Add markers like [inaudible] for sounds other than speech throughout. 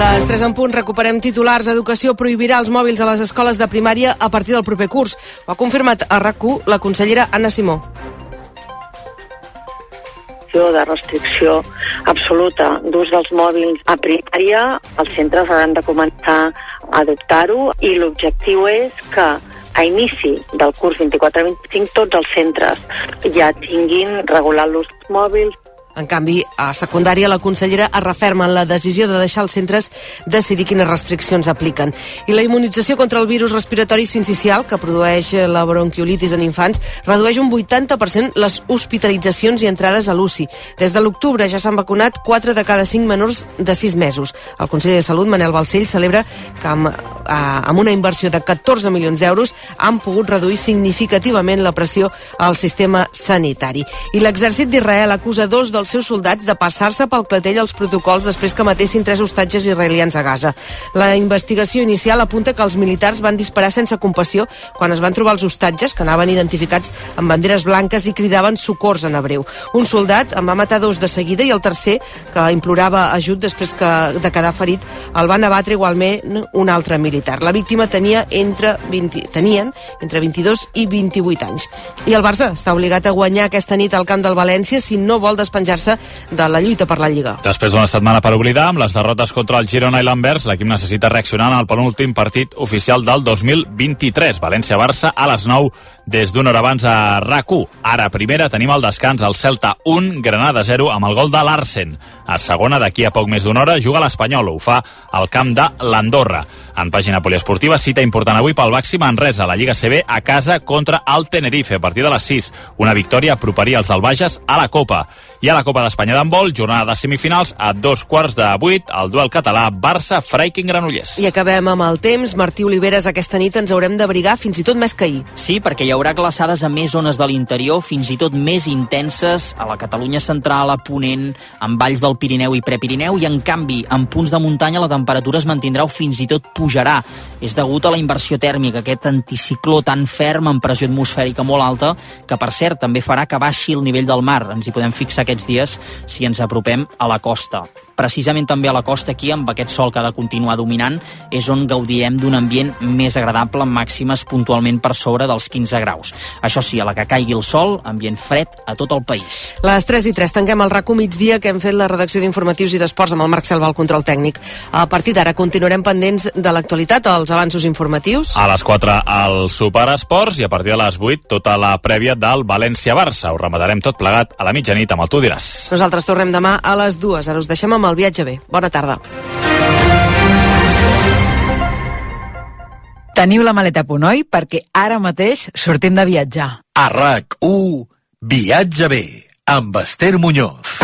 Les 3 en punt recuperem titulars. Educació prohibirà els mòbils a les escoles de primària a partir del proper curs. Ho ha confirmat a rac la consellera Anna Simó. de restricció absoluta d'ús dels mòbils a primària, els centres hauran de començar a adoptar-ho i l'objectiu és que a inici del curs 24-25 tots els centres ja tinguin regulat l'ús mòbils, en canvi, a secundària, la consellera es referma en la decisió de deixar els centres decidir quines restriccions apliquen. I la immunització contra el virus respiratori sincicial, que produeix la bronquiolitis en infants, redueix un 80% les hospitalitzacions i entrades a l'UCI. Des de l'octubre ja s'han vacunat 4 de cada 5 menors de 6 mesos. El conseller de Salut, Manel Balcell, celebra que amb, eh, amb una inversió de 14 milions d'euros han pogut reduir significativament la pressió al sistema sanitari. I l'exèrcit d'Israel acusa dos dels seus soldats de passar-se pel clatell els protocols després que matessin tres hostatges israelians a Gaza. La investigació inicial apunta que els militars van disparar sense compassió quan es van trobar els hostatges, que anaven identificats amb banderes blanques i cridaven socors en hebreu. Un soldat en va matar dos de seguida i el tercer, que implorava ajut després que, de quedar ferit, el van abatre igualment un altre militar. La víctima tenia entre 20, tenien entre 22 i 28 anys. I el Barça està obligat a guanyar aquesta nit al camp del València si no vol despenjar despenjar-se de la lluita per la Lliga. Després d'una setmana per oblidar, amb les derrotes contra el Girona i l'Anvers, l'equip necessita reaccionar en el penúltim partit oficial del 2023. València-Barça a les 9 des d'una hora abans a rac Ara, primera, tenim el descans al Celta 1, Granada 0, amb el gol de Larsen. A segona, d'aquí a poc més d'una hora, juga l'Espanyol. Ho fa al camp de l'Andorra. En pàgina poliesportiva, cita important avui pel Baxi Manresa, la Lliga CB a casa contra el Tenerife a partir de les 6. Una victòria aproparia els del Bages a la Copa. I a la Copa d'Espanya d'handbol, jornada de semifinals a dos quarts de vuit, el duel català Barça-Freiking-Granollers. I acabem amb el temps. Martí Oliveres, aquesta nit ens haurem d'abrigar fins i tot més que ahir. Sí, perquè hi haurà glaçades a més zones de l'interior, fins i tot més intenses a la Catalunya central, a Ponent, en valls del Pirineu i Prepirineu, i en canvi, en punts de muntanya la temperatura es mantindrà o fins i tot pujarà. És degut a la inversió tèrmica, aquest anticicló tan ferm amb pressió atmosfèrica molt alta, que per cert també farà que baixi el nivell del mar. Ens hi podem fixar aquests dies si ens apropem a la costa precisament també a la costa aquí, amb aquest sol que ha de continuar dominant, és on gaudiem d'un ambient més agradable, amb màximes puntualment per sobre dels 15 graus. Això sí, a la que caigui el sol, ambient fred a tot el país. Les 3 i 3 tanquem el RACO migdia que hem fet la redacció d'informatius i d'esports amb el Marc Selva al control tècnic. A partir d'ara continuarem pendents de l'actualitat, els avanços informatius. A les 4 al Superesports i a partir de les 8 tota la prèvia del València-Barça. Ho rematarem tot plegat a la mitjanit amb el Tu diràs. Nosaltres tornem demà a les 2. Ara us deixem amb el viatge bé. Bona tarda. Teniu la maleta a punt, oi? Perquè ara mateix sortim de viatjar. A RAC1, Viatge bé, amb Esther Muñoz.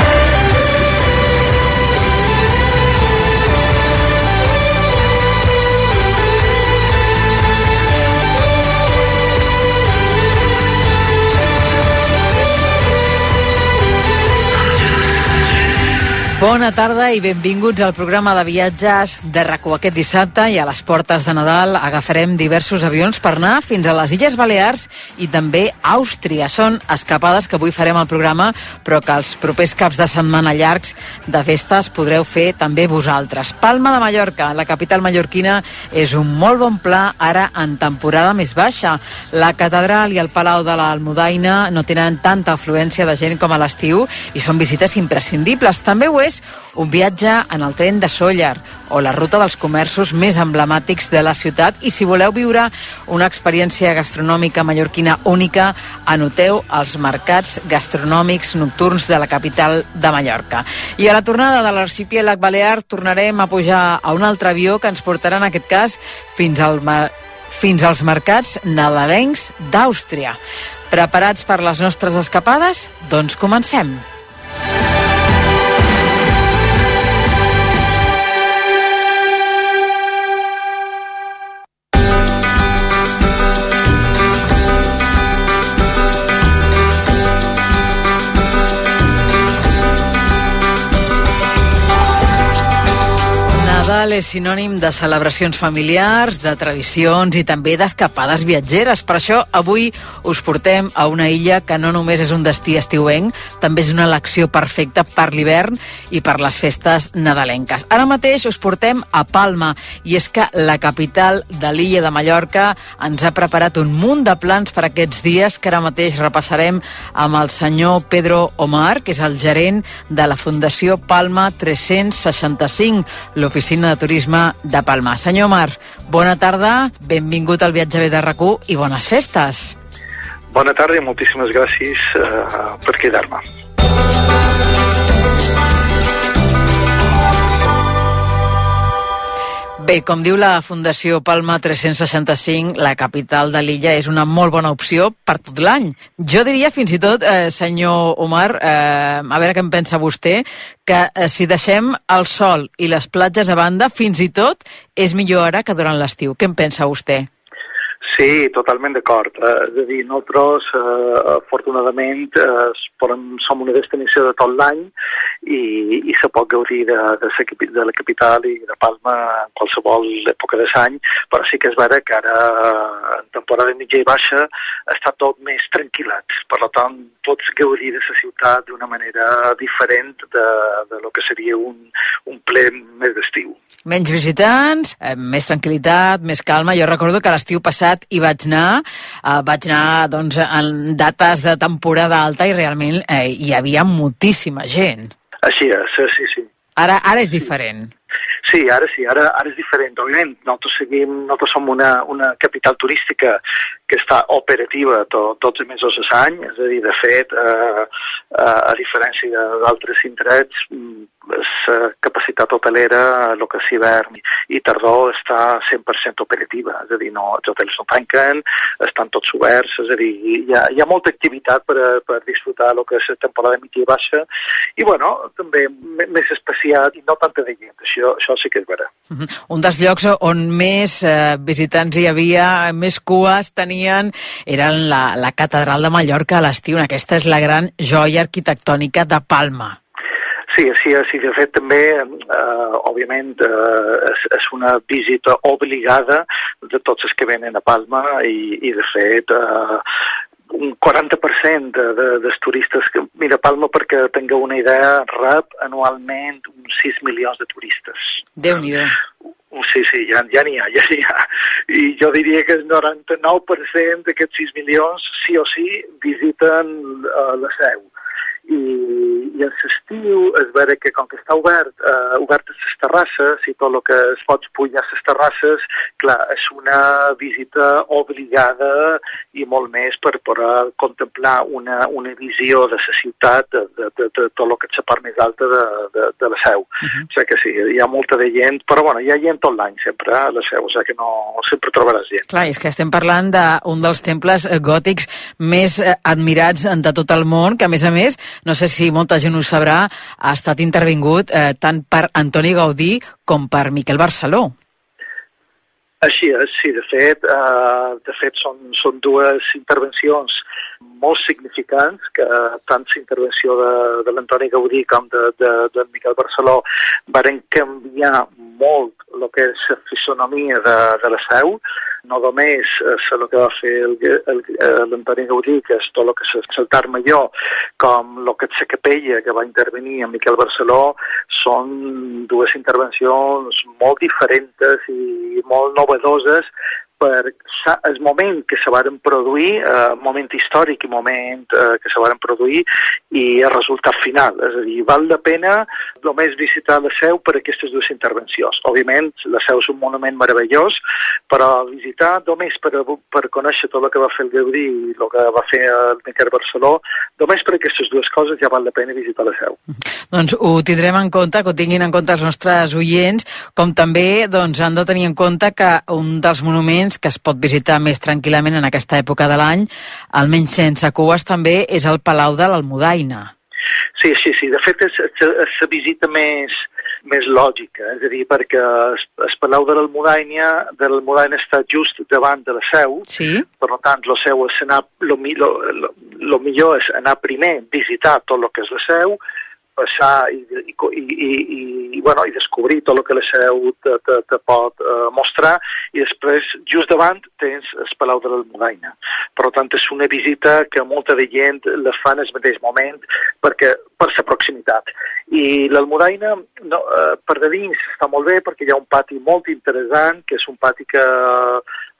Bona tarda i benvinguts al programa de viatges de rac Aquest dissabte i a les portes de Nadal agafarem diversos avions per anar fins a les Illes Balears i també Àustria. Són escapades que avui farem al programa, però que els propers caps de setmana llargs de festes podreu fer també vosaltres. Palma de Mallorca, la capital mallorquina, és un molt bon pla ara en temporada més baixa. La catedral i el Palau de l'Almudaina no tenen tanta afluència de gent com a l'estiu i són visites imprescindibles. També ho és és un viatge en el tren de Sóller o la ruta dels comerços més emblemàtics de la ciutat i si voleu viure una experiència gastronòmica mallorquina única, anoteu els mercats gastronòmics nocturns de la capital de Mallorca. I a la tornada de l'arxipiélag balear tornarem a pujar a un altre avió que ens portarà en aquest cas fins al fins als mercats nadalencs d'Àustria. Preparats per les nostres escapades? Doncs comencem. Nadal és sinònim de celebracions familiars, de tradicions i també d'escapades viatgeres. Per això avui us portem a una illa que no només és un destí estiuenc, també és una elecció perfecta per l'hivern i per les festes nadalenques. Ara mateix us portem a Palma i és que la capital de l'illa de Mallorca ens ha preparat un munt de plans per aquests dies que ara mateix repassarem amb el senyor Pedro Omar, que és el gerent de la Fundació Palma 365, l'oficina de turisme de Palma. Senyor Mar, bona tarda, benvingut al viatge bé de rac i bones festes. Bona tarda i moltíssimes gràcies uh, per quedar-me. Bé, com diu la Fundació Palma 365, la capital de l'illa és una molt bona opció per tot l'any. Jo diria fins i tot, eh, senyor Omar, eh, a veure què en pensa vostè, que eh, si deixem el sol i les platges a banda, fins i tot és millor ara que durant l'estiu. Què en pensa vostè? Sí, totalment d'acord. Eh, és a dir, nosaltres, eh, afortunadament, eh, podem, som una destinació de tot l'any i, i se pot gaudir de, de, sa, de la capital i de Palma en qualsevol època de l'any, però sí que és vera que ara, en temporada mitja i baixa, està tot més tranquil·lat. Per tant, pots gaudir de la ciutat d'una manera diferent de, de lo que seria un, un ple més d'estiu. Menys visitants, eh, més tranquil·litat, més calma. Jo recordo que l'estiu passat hi vaig anar, eh, vaig anar doncs, en dates de temporada alta i realment eh, hi havia moltíssima gent. Així és, sí, sí. Ara, ara és diferent. Sí, ara sí, ara, ara és diferent. Òbviament, nosaltres, seguim, nosaltres som una, una capital turística que està operativa to, tots els mesos de l'any, és a dir, de fet, eh, eh, a diferència d'altres indrets, la capacitat hotelera, el que és hivern i tardor, està 100% operativa, és a dir, no, els hotels no tanquen, estan tots oberts, és a dir, hi ha, hi ha molta activitat per, a, per disfrutar el que és la temporada mitja i baixa, i bueno, també més especial i no tanta de gent, això, això sí que és vera. Un dels llocs on més eh, visitants hi havia, més cues tenien, eren la, la catedral de Mallorca a l'estiu, aquesta és la gran joia arquitectònica de Palma. Sí, sí, sí, de fet també, eh, òbviament, eh, és, és una visita obligada de tots els que venen a Palma i, i de fet, eh, un 40% de, de, dels turistes que... Mira, Palma, perquè tingueu una idea, rep anualment uns 6 milions de turistes. Déu-n'hi-do. Sí, sí, ja ja n'hi ha, ja n'hi ha. I jo diria que el 99% d'aquests 6 milions, sí o sí, visiten uh, la seu i, i en l'estiu es veure que com que està obert, eh, obertes les terrasses i tot el que es pot pujar a les terrasses, clar, és una visita obligada i molt més per poder contemplar una, una visió de la ciutat, de, de, de, de tot el que és la part més alta de, de, de la seu. Uh -huh. O sigui que sí, hi ha molta de gent, però bueno, hi ha gent tot l'any sempre a la seu, o sigui que no, sempre trobaràs gent. Clar, és que estem parlant d'un dels temples gòtics més eh, admirats de tot el món, que a més a més no sé si molta gent ho sabrà, ha estat intervingut eh, tant per Antoni Gaudí com per Miquel Barceló. Així és, sí, de fet, eh, de fet són, són dues intervencions molt significants, que tant la intervenció de, de l'Antoni Gaudí com de, de, de Miquel Barceló varen canviar molt el que és la fisonomia de, de la seu, no només és el que va fer l'Antoni Gaudí, que és tot el que Tar Major, com el que la capella que va intervenir en Miquel Barceló, són dues intervencions molt diferents i molt novedoses per el moment que se varen produir, eh, moment històric i moment eh, que se varen produir i el resultat final. És a dir, val la pena només visitar la seu per aquestes dues intervencions. Òbviament, la seu és un monument meravellós, però visitar només per, per conèixer tot el que va fer el Gaudí i el que va fer el Miquel Barceló, només per aquestes dues coses ja val la pena visitar la seu. Doncs ho tindrem en compte, que ho tinguin en compte els nostres oients, com també doncs, han de tenir en compte que un dels monuments monuments que es pot visitar més tranquil·lament en aquesta època de l'any, almenys sense cues també, és el Palau de l'Almudaina. Sí, sí, sí. De fet, és, és la visita més, més lògica, és a dir, perquè el, el Palau de l'Almudaina de l'Almudaina està just davant de la seu, sí. per tant, la seu és anar, lo, lo, lo, lo millor és anar primer, visitar tot el que és la seu, passar i, i, i, i, i, bueno, i descobrir tot el que la seu te, te, te pot uh, mostrar i després just davant tens el Palau de l'Almudaina. Per tant, és una visita que molta de gent la fa en el mateix moment perquè per la proximitat. I l'Almudaina, no, uh, per de dins, està molt bé perquè hi ha un pati molt interessant, que és un pati que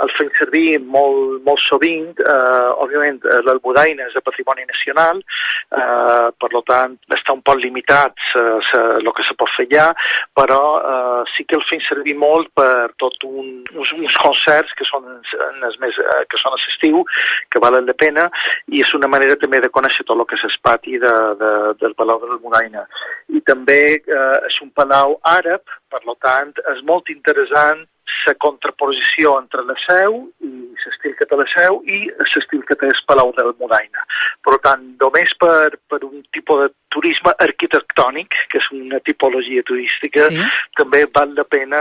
el fem servir molt, molt sovint. Eh, òbviament, l'Almudaina és de patrimoni nacional, eh, per tant, està un poc limitat el que se pot fer allà, però eh, sí que el fem servir molt per tot un, uns, uns concerts que són, els més, eh, que són a l'estiu, que valen la pena, i és una manera també de conèixer tot el que és el pati de, de, del Palau de l'Almudaina. I també eh, és un palau àrab, per tant, és molt interessant la contraposició entre la seu i l'estil que té la seu i l'estil que té el Palau del Modaina. Per tant, només per, per un tipus de turisme arquitectònic, que és una tipologia turística, sí. també val la pena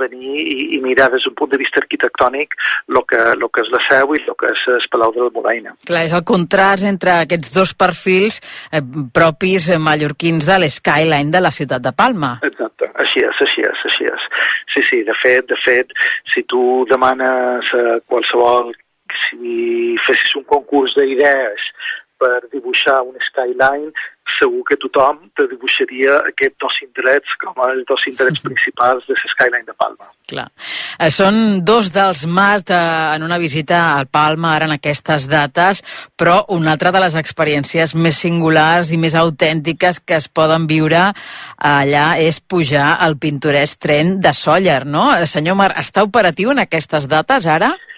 venir i, i mirar des d'un punt de vista arquitectònic el que, lo que és la seu i el que és el Palau del Modaina. Clar, és el contrast entre aquests dos perfils eh, propis mallorquins de l'skyline de la ciutat de Palma. Exacte, així és, així és, així és. Sí, sí, de fet, de fet, si tu demanes a qualsevol, si fessis un concurs d'idees per dibuixar un skyline, segur que tothom te dibuixaria aquests dos indrets com els dos indrets [laughs] principals de l'Skyline de Palma. Clar. Eh, són dos dels mas de, en una visita al Palma ara en aquestes dates, però una altra de les experiències més singulars i més autèntiques que es poden viure allà és pujar al pintoresc tren de Sóller, no? Eh, senyor Mar, està operatiu en aquestes dates ara? Sí,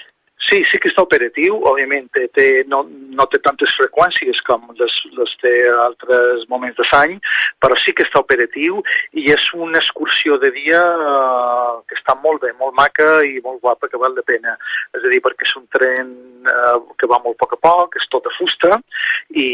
sí que està operatiu, òbviament té, no, no té tantes freqüències com les, les té altres moments de l'any, però sí que està operatiu i és una excursió de dia uh, que està molt bé, molt maca i molt guapa, que val la pena. És a dir, perquè és un tren uh, que va molt a poc a poc, és tot de fusta i,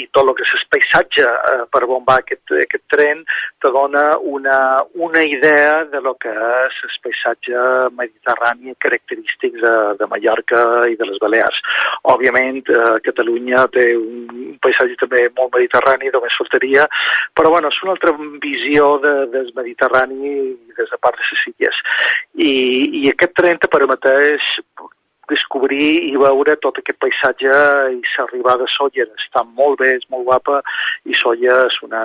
i tot el que és el paisatge uh, per va aquest, aquest tren te dona una, una idea de lo que és el paisatge mediterrani característic de, de Mallorca Mallorca i de les Balears. Òbviament, eh, Catalunya té un paisatge també molt mediterrani, només faltaria, però bueno, és una altra visió de, del Mediterrani des de part de les illes. I, i aquest tren te permeteix descobrir i veure tot aquest paisatge i s'arribar a Sóller. Està molt bé, és molt guapa i Sóller és una,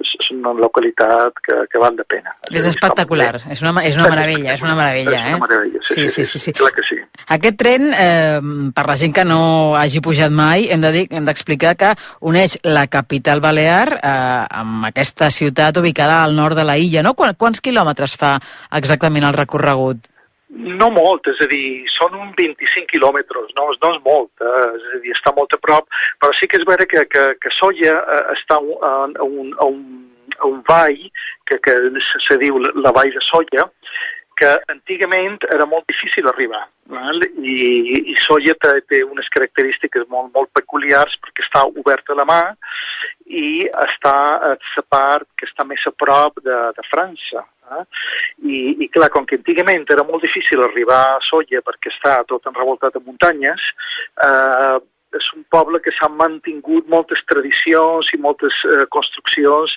és una localitat que, que val de pena. És, és espectacular, és una, és una meravella, és una meravella. És una eh? meravella, sí, sí, sí, sí, sí, clar que sí. Aquest tren, eh, per la gent que no hagi pujat mai, hem d'explicar de dir, hem que uneix la capital balear eh, amb aquesta ciutat ubicada al nord de la illa, no? Quants quilòmetres fa exactament el recorregut? No molt, és a dir, són uns 25 quilòmetres, no, no és molt, eh? és a dir, està molt a prop, però sí que és vera que, que, que Solla eh, està a un, a un, a un, a un vall, que, que se diu la vall de Solla, que antigament era molt difícil arribar. Val? I, i Solla té, té unes característiques molt, molt peculiars perquè està oberta la mà i està a la part que està més a prop de, de França. Eh? I, I clar, com que antigament era molt difícil arribar a Solla perquè està tot enrevoltat de muntanyes, eh, és un poble que s'han mantingut moltes tradicions i moltes eh, construccions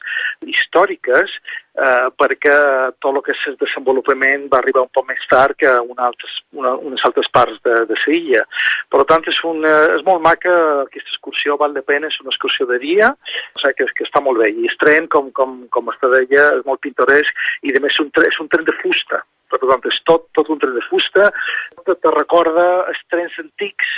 històriques eh, perquè tot el que és el desenvolupament va arribar un poc més tard que una altres, una, unes altres parts de, de Sevilla. Per tant, és, una, és molt maca aquesta excursió, val de pena, és una excursió de dia, o sigui que, que està molt bé. I el tren, com, com, com està deia, és molt pintoresc i a més és un, és un tren de fusta, per tant, és tot, tot un tren de fusta, te recorda els trens antics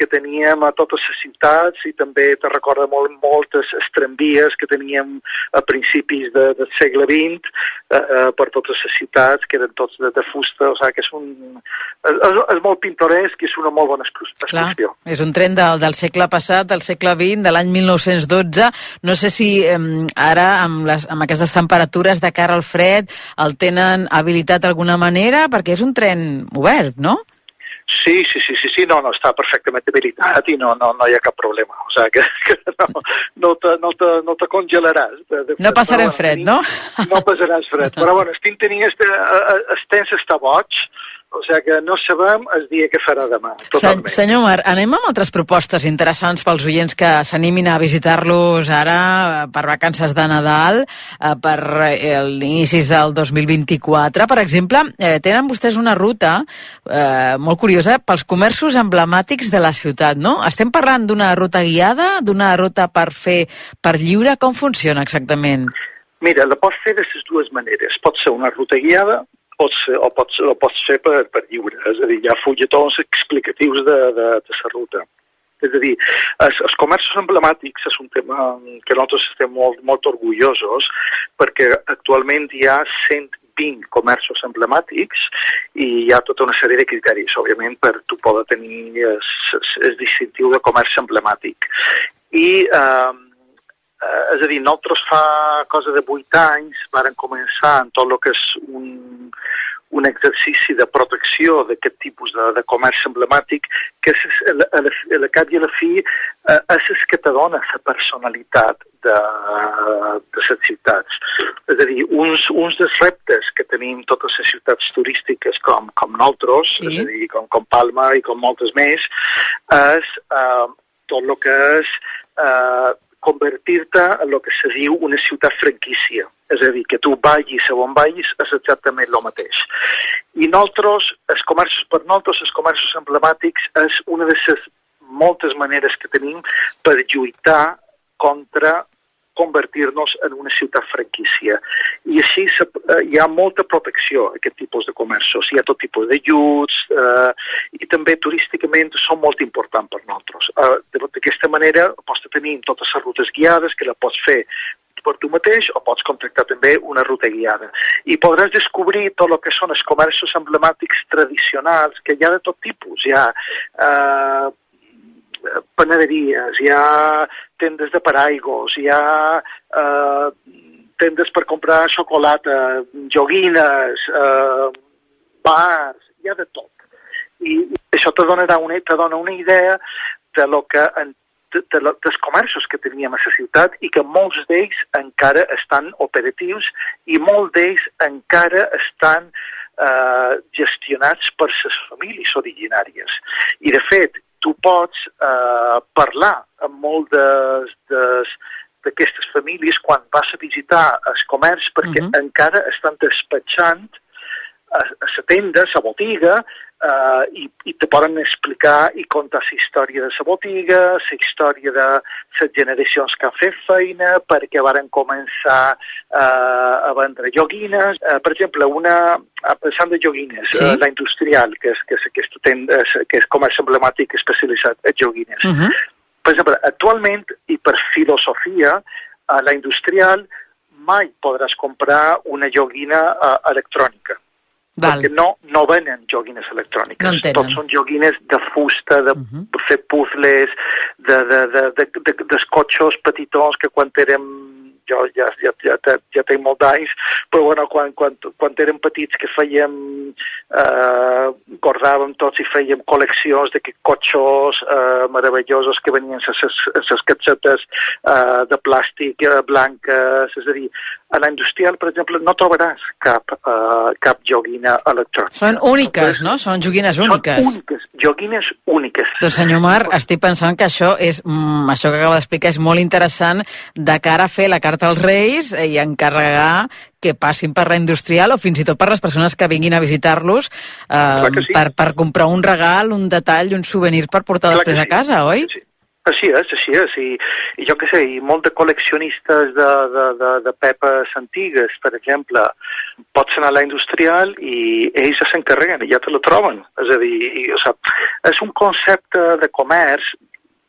que teníem a totes les ciutats i també te recorda molt moltes tramvies que teníem a principis de, del segle XX eh, eh, per totes les ciutats, que eren tots de, de fusta, o sigui que és un... És, és molt pintoresc i és una molt bona excursió. Clar, és un tren del, del segle passat, del segle XX, de l'any 1912. No sé si eh, ara, amb, les, amb aquestes temperatures de cara al fred, el tenen habilitat d'alguna manera, perquè és un tren obert, no? Sí, sí, sí, sí, sí, no, no, està perfectament habilitat i no, no, no hi ha cap problema. O sigui, que, [laughs] que no, no, te, no, te, no te congelaràs. De, de no passarem bueno, fred, no? No passaràs fred. Però bueno, estic tenint este, el temps està boig, O sigui que no sabem el dia que farà demà, totalment. Sen senyor Mar, anem amb altres propostes interessants pels oients que s'animin a visitar-los ara eh, per vacances de Nadal, eh, per eh, l'inicis del 2024. Per exemple, eh, tenen vostès una ruta eh, molt curiosa pels comerços emblemàtics de la ciutat, no? Estem parlant d'una ruta guiada, d'una ruta per fer per lliure? Com funciona exactament? Mira, la pots fer de les dues maneres. Pot ser una ruta guiada pots fer, o pots, o pots fer per, per lliure. És a dir, hi ha fulletons explicatius de, de, de la ruta. És a dir, els, els comerços emblemàtics és un tema que nosaltres estem molt, molt orgullosos perquè actualment hi ha 120 comerços emblemàtics i hi ha tota una sèrie de criteris, òbviament, per tu poder tenir el distintiu de comerç emblemàtic. I eh, eh, és a dir, nosaltres fa cosa de 8 anys varen començar en tot el que és un, un exercici de protecció d'aquest tipus de, de comerç emblemàtic que és, a, la, a, la, a la cap i a la fi eh, és el que te dona la personalitat de, de les ciutats. És a dir, uns, uns dels reptes que tenim totes les ciutats turístiques com, com nosaltres, sí. és a dir, com, com Palma i com moltes més, és eh, tot el que és eh, convertir-te en el que se diu una ciutat franquícia. És a dir, que tu vagis a on vagis és exactament el mateix. I nosaltres, els comerços, per nosaltres, els comerços emblemàtics és una de les moltes maneres que tenim per lluitar contra convertir-nos en una ciutat franquícia. I així eh, hi ha molta protecció a aquest tipus de comerços. Hi ha tot tipus d'ajuts eh, i també turísticament són molt importants per nosaltres. Eh, D'aquesta manera pots tenir totes les rutes guiades que la pots fer per tu mateix o pots contractar també una ruta guiada. I podràs descobrir tot el que són els comerços emblemàtics tradicionals, que hi ha de tot tipus. Hi ha eh, panaderies, hi ha tendes de paraigos, hi ha eh, tendes per comprar xocolata, joguines, eh, bars, hi ha de tot. I, i això te donarà una, te dona una idea de lo que en, de, de, de, dels comerços que teníem a la ciutat i que molts d'ells encara estan operatius i molts d'ells encara estan eh, gestionats per les famílies originàries. I, de fet, tu pots eh, parlar amb molt d'aquestes famílies quan vas a visitar el comerç perquè uh -huh. encara estan despatxant a, a la tenda, a la botiga, eh, i, i te poden explicar i contar la història de la botiga, la història de les generacions que han fet feina, perquè varen començar eh, a vendre joguines. Eh, per exemple, una, pensant de joguines, sí. eh, la industrial, que és, que és, que és, que és comerç emblemàtic especialitzat en joguines. Uh -huh. Per exemple, actualment, i per filosofia, a la industrial mai podràs comprar una joguina uh, electrònica Val. perquè no, no venen joguines electròniques. No en tenen. Tots són joguines de fusta, de uh Mhm. -huh. fer puzzles, de, de, de, de, de, d'escotxos petitons que quan érem jo ja, ja, ja, ja, ja tinc molt d'anys, però bueno, quan, quan, quan érem petits que fèiem, eh, guardàvem tots i fèiem col·leccions d'aquests cotxos eh, meravellosos que venien en les catxetes eh, de plàstic eh, blanques, és a dir, a la industrial, per exemple, no trobaràs cap, eh, cap joguina electrònica. Són úniques, no? Són joguines úniques. Són úniques, joguines úniques. Doncs senyor Mar, estic pensant que això és, mm, això que acaba d'explicar és molt interessant de cara a fer la carta als Reis i encarregar que passin per la industrial o fins i tot per les persones que vinguin a visitar-los eh, que sí. per, per comprar un regal, un detall, un souvenir per portar Clar que després a sí. casa, oi? Sí. Així és, així és, i, i jo què sé, i molt de col·leccionistes de, de, de, de pepes antigues, per exemple, pots anar a la industrial i ells ja s'encarreguen, i ja te la troben. És a dir, i, o sigui, és un concepte de comerç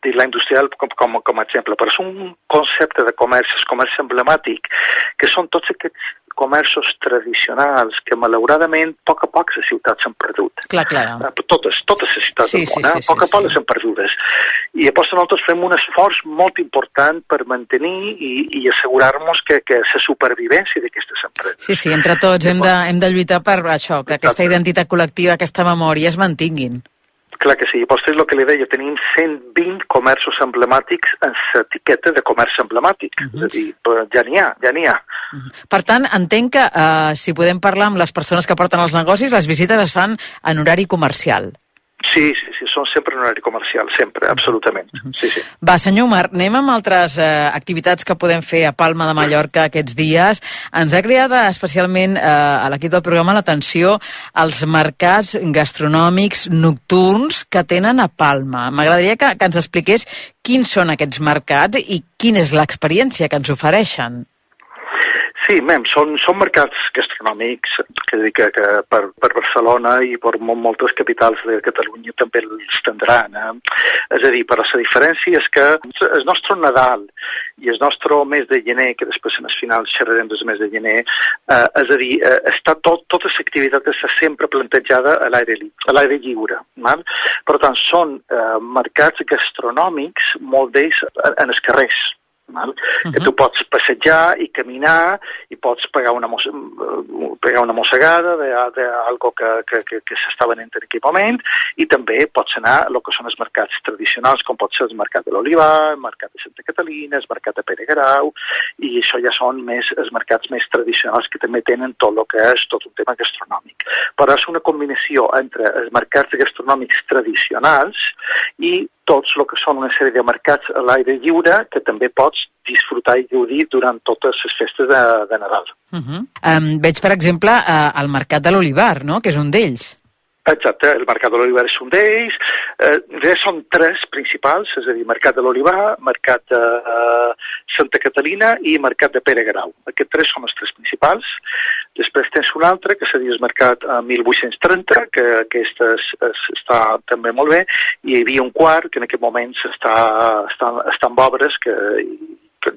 i la industrial com, com, com a exemple, però és un concepte de comerç, és comerç emblemàtic, que són tots aquests comerços tradicionals que malauradament a poc a poc les ciutats s'han perdut. Clar, clar. Eh, Totes, totes les ciutats Sí, del sí, món, eh? sí, a poc a sí, poc sí. les hem perdudes. I llavors nosaltres fem un esforç molt important per mantenir i, i assegurar-nos que, que la supervivència d'aquestes empreses. Sí, sí, entre tots hem de, hem de lluitar per això, que aquesta identitat col·lectiva, aquesta memòria es mantinguin. Clar que sí, vostès el que li deia, tenim 120 comerços emblemàtics en l'etiqueta de comerç emblemàtic. Uh -huh. És a dir, ja n'hi ha, ja n'hi ha. Uh -huh. Per tant, entenc que uh, si podem parlar amb les persones que porten els negocis, les visites es fan en horari comercial. Sí, sí, sí, són sempre en horari comercial, sempre, absolutament. Sí, sí. Va, senyor Omar, anem amb altres eh, activitats que podem fer a Palma de Mallorca aquests dies. Ens ha creat especialment eh, a l'equip del programa l'atenció als mercats gastronòmics nocturns que tenen a Palma. M'agradaria que, que ens expliqués quins són aquests mercats i quina és l'experiència que ens ofereixen. Sí, mem, són, són mercats gastronòmics que, que, que per, per Barcelona i per moltes capitals de Catalunya també els tindran. Eh? És a dir, però la diferència és que el nostre Nadal i el nostre mes de gener, que després en el final xerrarem del mes de gener, eh, és a dir, eh, està tot, tota l'activitat està sempre plantejada a l'aire lliure. Val? Per tant, són eh, mercats gastronòmics, molt d'ells en els carrers Val? Uh -huh. que tu pots passejar i caminar i pots pegar una, mosse pegar una mossegada d'algo que, que, que, que s'està venent en aquell moment i també pots anar a el que són els mercats tradicionals com pot ser el mercat de l'Olivar, el mercat de Santa Catalina, el mercat de Pere Grau i això ja són més els mercats més tradicionals que també tenen tot el que és tot un tema gastronòmic. Però és una combinació entre els mercats gastronòmics tradicionals i tots el que són una sèrie de mercats a l'aire lliure que també pots disfrutar i gaudir durant totes les festes de, de Nadal. Uh -huh. um, veig, per exemple, uh, el Mercat de l'Olivar, no?, que és un d'ells. Exacte, el Mercat de l'Olivar és un d'ells. Eh, són tres principals, és a dir, Mercat de l'Olivar, Mercat de eh, Santa Catalina i Mercat de Pere Grau. Aquests tres són els tres principals. Després tens un altre, que seria el Mercat a 1830, que aquest es, es, està també molt bé, i hi havia un quart que en aquest moment està, està, està en obres que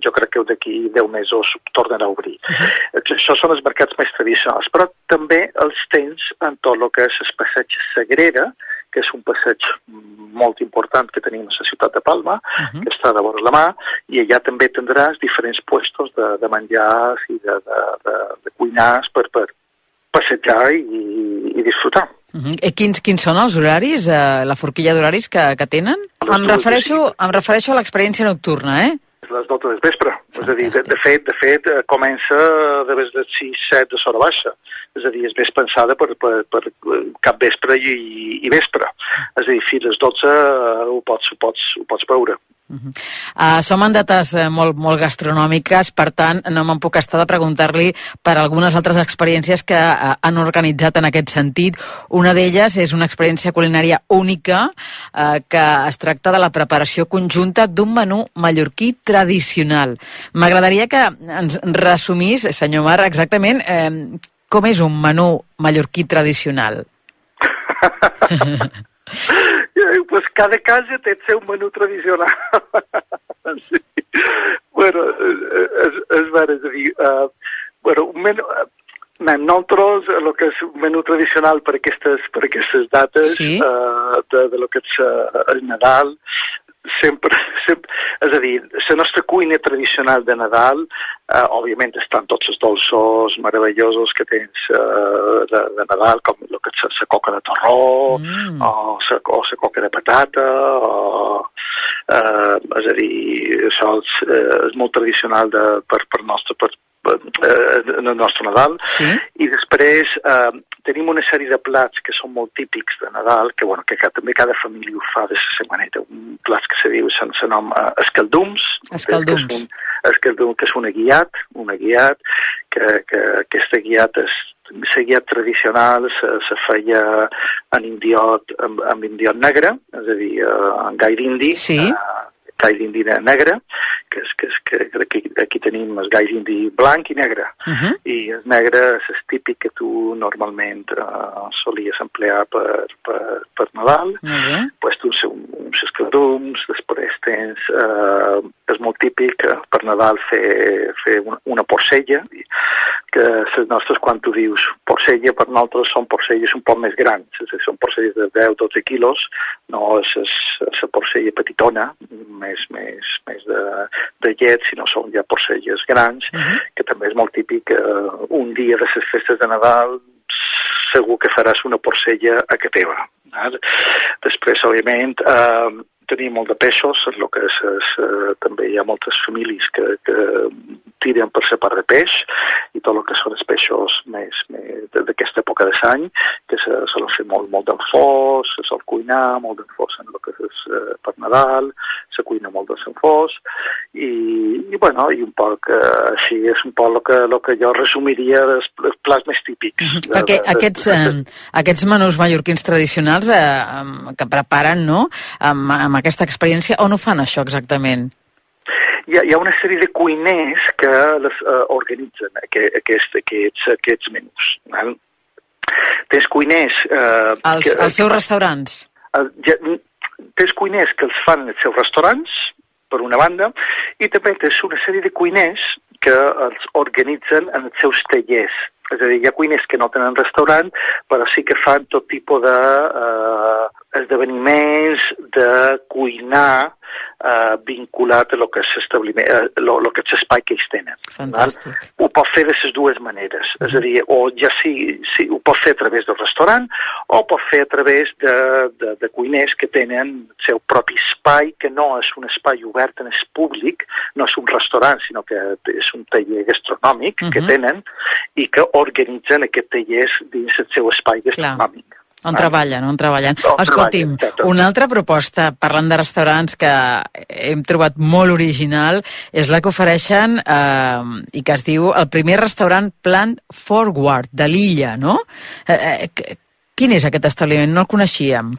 jo crec que d'aquí 10 mesos tornen a obrir. Uh -huh. Això són els mercats més tradicionals, però també els tens en tot el que és el passeig Sagrera, que és un passeig molt important que tenim a la ciutat de Palma, uh -huh. que està de vora la mà, i allà també tindràs diferents puestos de, de menjars i de, de, de, de cuinars per, per passejar i, i disfrutar. Uh -huh. I quins, quins són els horaris, eh, la forquilla d'horaris que, que tenen? Em refereixo, em refereixo a l'experiència nocturna, eh? Les 12 del vespre. És a dir, de, de fet, de fet eh, comença de les 6-7 de sora baixa. És a dir, és més pensada per, per, per cap vespre i, i vespre. És a dir, fins les 12 uh, ho, pots, ho, pots, ho pots veure. Uh -huh. uh, som en dates uh, molt, molt gastronòmiques, per tant, no me'n puc estar de preguntar-li per algunes altres experiències que uh, han organitzat en aquest sentit. Una d'elles és una experiència culinària única uh, que es tracta de la preparació conjunta d'un menú mallorquí tradicional. M'agradaria que ens resumís, senyor Mar, exactament eh, com és un menú mallorquí tradicional. [laughs] [laughs] pues cada casa té el seu menú tradicional. [laughs] sí. Bueno, és, és vera, és a dir, uh, bueno, un menú, uh, nosaltres, el que és un menú tradicional per aquestes, per aquestes dates, sí? uh, de, de lo que és uh, el Nadal, sempre, sempre, és a dir, la nostra cuina tradicional de Nadal, eh, òbviament estan tots els dolços meravellosos que tens eh, de, de Nadal, com el que és la coca de torró, mm. o la coca de patata, o, eh, és a dir, això és, eh, és molt tradicional de, per, per, nostre, per, eh, en el nostre Nadal. Sí? I després eh, tenim una sèrie de plats que són molt típics de Nadal, que, bueno, que també cada família ho fa de la setmaneta. Un plat que se diu sense nom uh, escaldums. Escaldums. Que és, un, escaldum, que és una guiat, una guiat, que, que aquesta guiat és la guiat tradicional se, se feia en indiot, amb, amb indiot negre, és a dir, uh, en gai d'indi, sí. uh, gai d'indi negre, que és, que és que aquí, aquí tenim el gai d'indi blanc i negre. Uh -huh. I el negre és el típic que tu normalment uh, solies emplear per, per, per Nadal. Uh -huh. pues tu uns, uns escaldums, després tens... Uh, és molt típic uh, per Nadal fer, fer una, una porcella, que les nostres, quan tu dius porcella, per nosaltres són porcelles un poc més grans, són porcelles de 10-12 quilos, no és la porcella petitona, més, més, més de, de llet, sinó són ja porcelles grans, uh -huh. que també és molt típic. Eh, un dia de les festes de Nadal segur que faràs una porcella a que teva. Després, òbviament, eh, tenim molt de peixos, el que és, és, eh, també hi ha moltes famílies que, que tiren per ser part de peix i tot el que són els peixos més, més d'aquesta època de l'any, que se solen fer molt, molt d'enfós, se sol cuinar molt d'enfós en el que és eh, per Nadal, se cuina molt de s'enfós i, i, bueno, i un poc eh, així és un poc el que, el que jo resumiria dels plats més típics. Mhm. de- Perquè de- de- aquests, de- eh, aquests menús mallorquins tradicionals eh, que preparen no? amb, amb aquesta experiència, on ho fan això exactament? Hi ha, hi ha una sèrie de cuiners que les uh, organitzen aqu aquest, aquests, aquests menús. Val? Tens cuiners... Uh, Els, els seus restaurants? Uh, ja, tens cuiners que els fan els seus restaurants, per una banda, i també tens una sèrie de cuiners que els organitzen en els seus tallers. És a dir, hi ha cuiners que no tenen restaurant, però sí que fan tot tipus de eh, esdeveniments de cuinar eh, vinculat a lo que és l'establiment, eh, lo, lo que és l'espai que ells tenen. Fantàstic. Ho pot fer de les dues maneres. És a dir, o ja sí, sí, ho pot fer a través del restaurant o pot fer a través de, de, de cuiners que tenen el seu propi espai, que no és un espai obert en el públic, no és un restaurant, sinó que és un taller gastronòmic uh -huh. que Mhm. tenen i que organitzen aquests tallers dins el seu espai gastronòmic. On treballen, on treballen. On Escolti'm, treballen, una altra proposta, parlant de restaurants que hem trobat molt original, és la que ofereixen eh, i que es diu el primer restaurant Plant Forward de l'illa, no? Eh, eh, qu- quin és aquest establiment? No el coneixíem.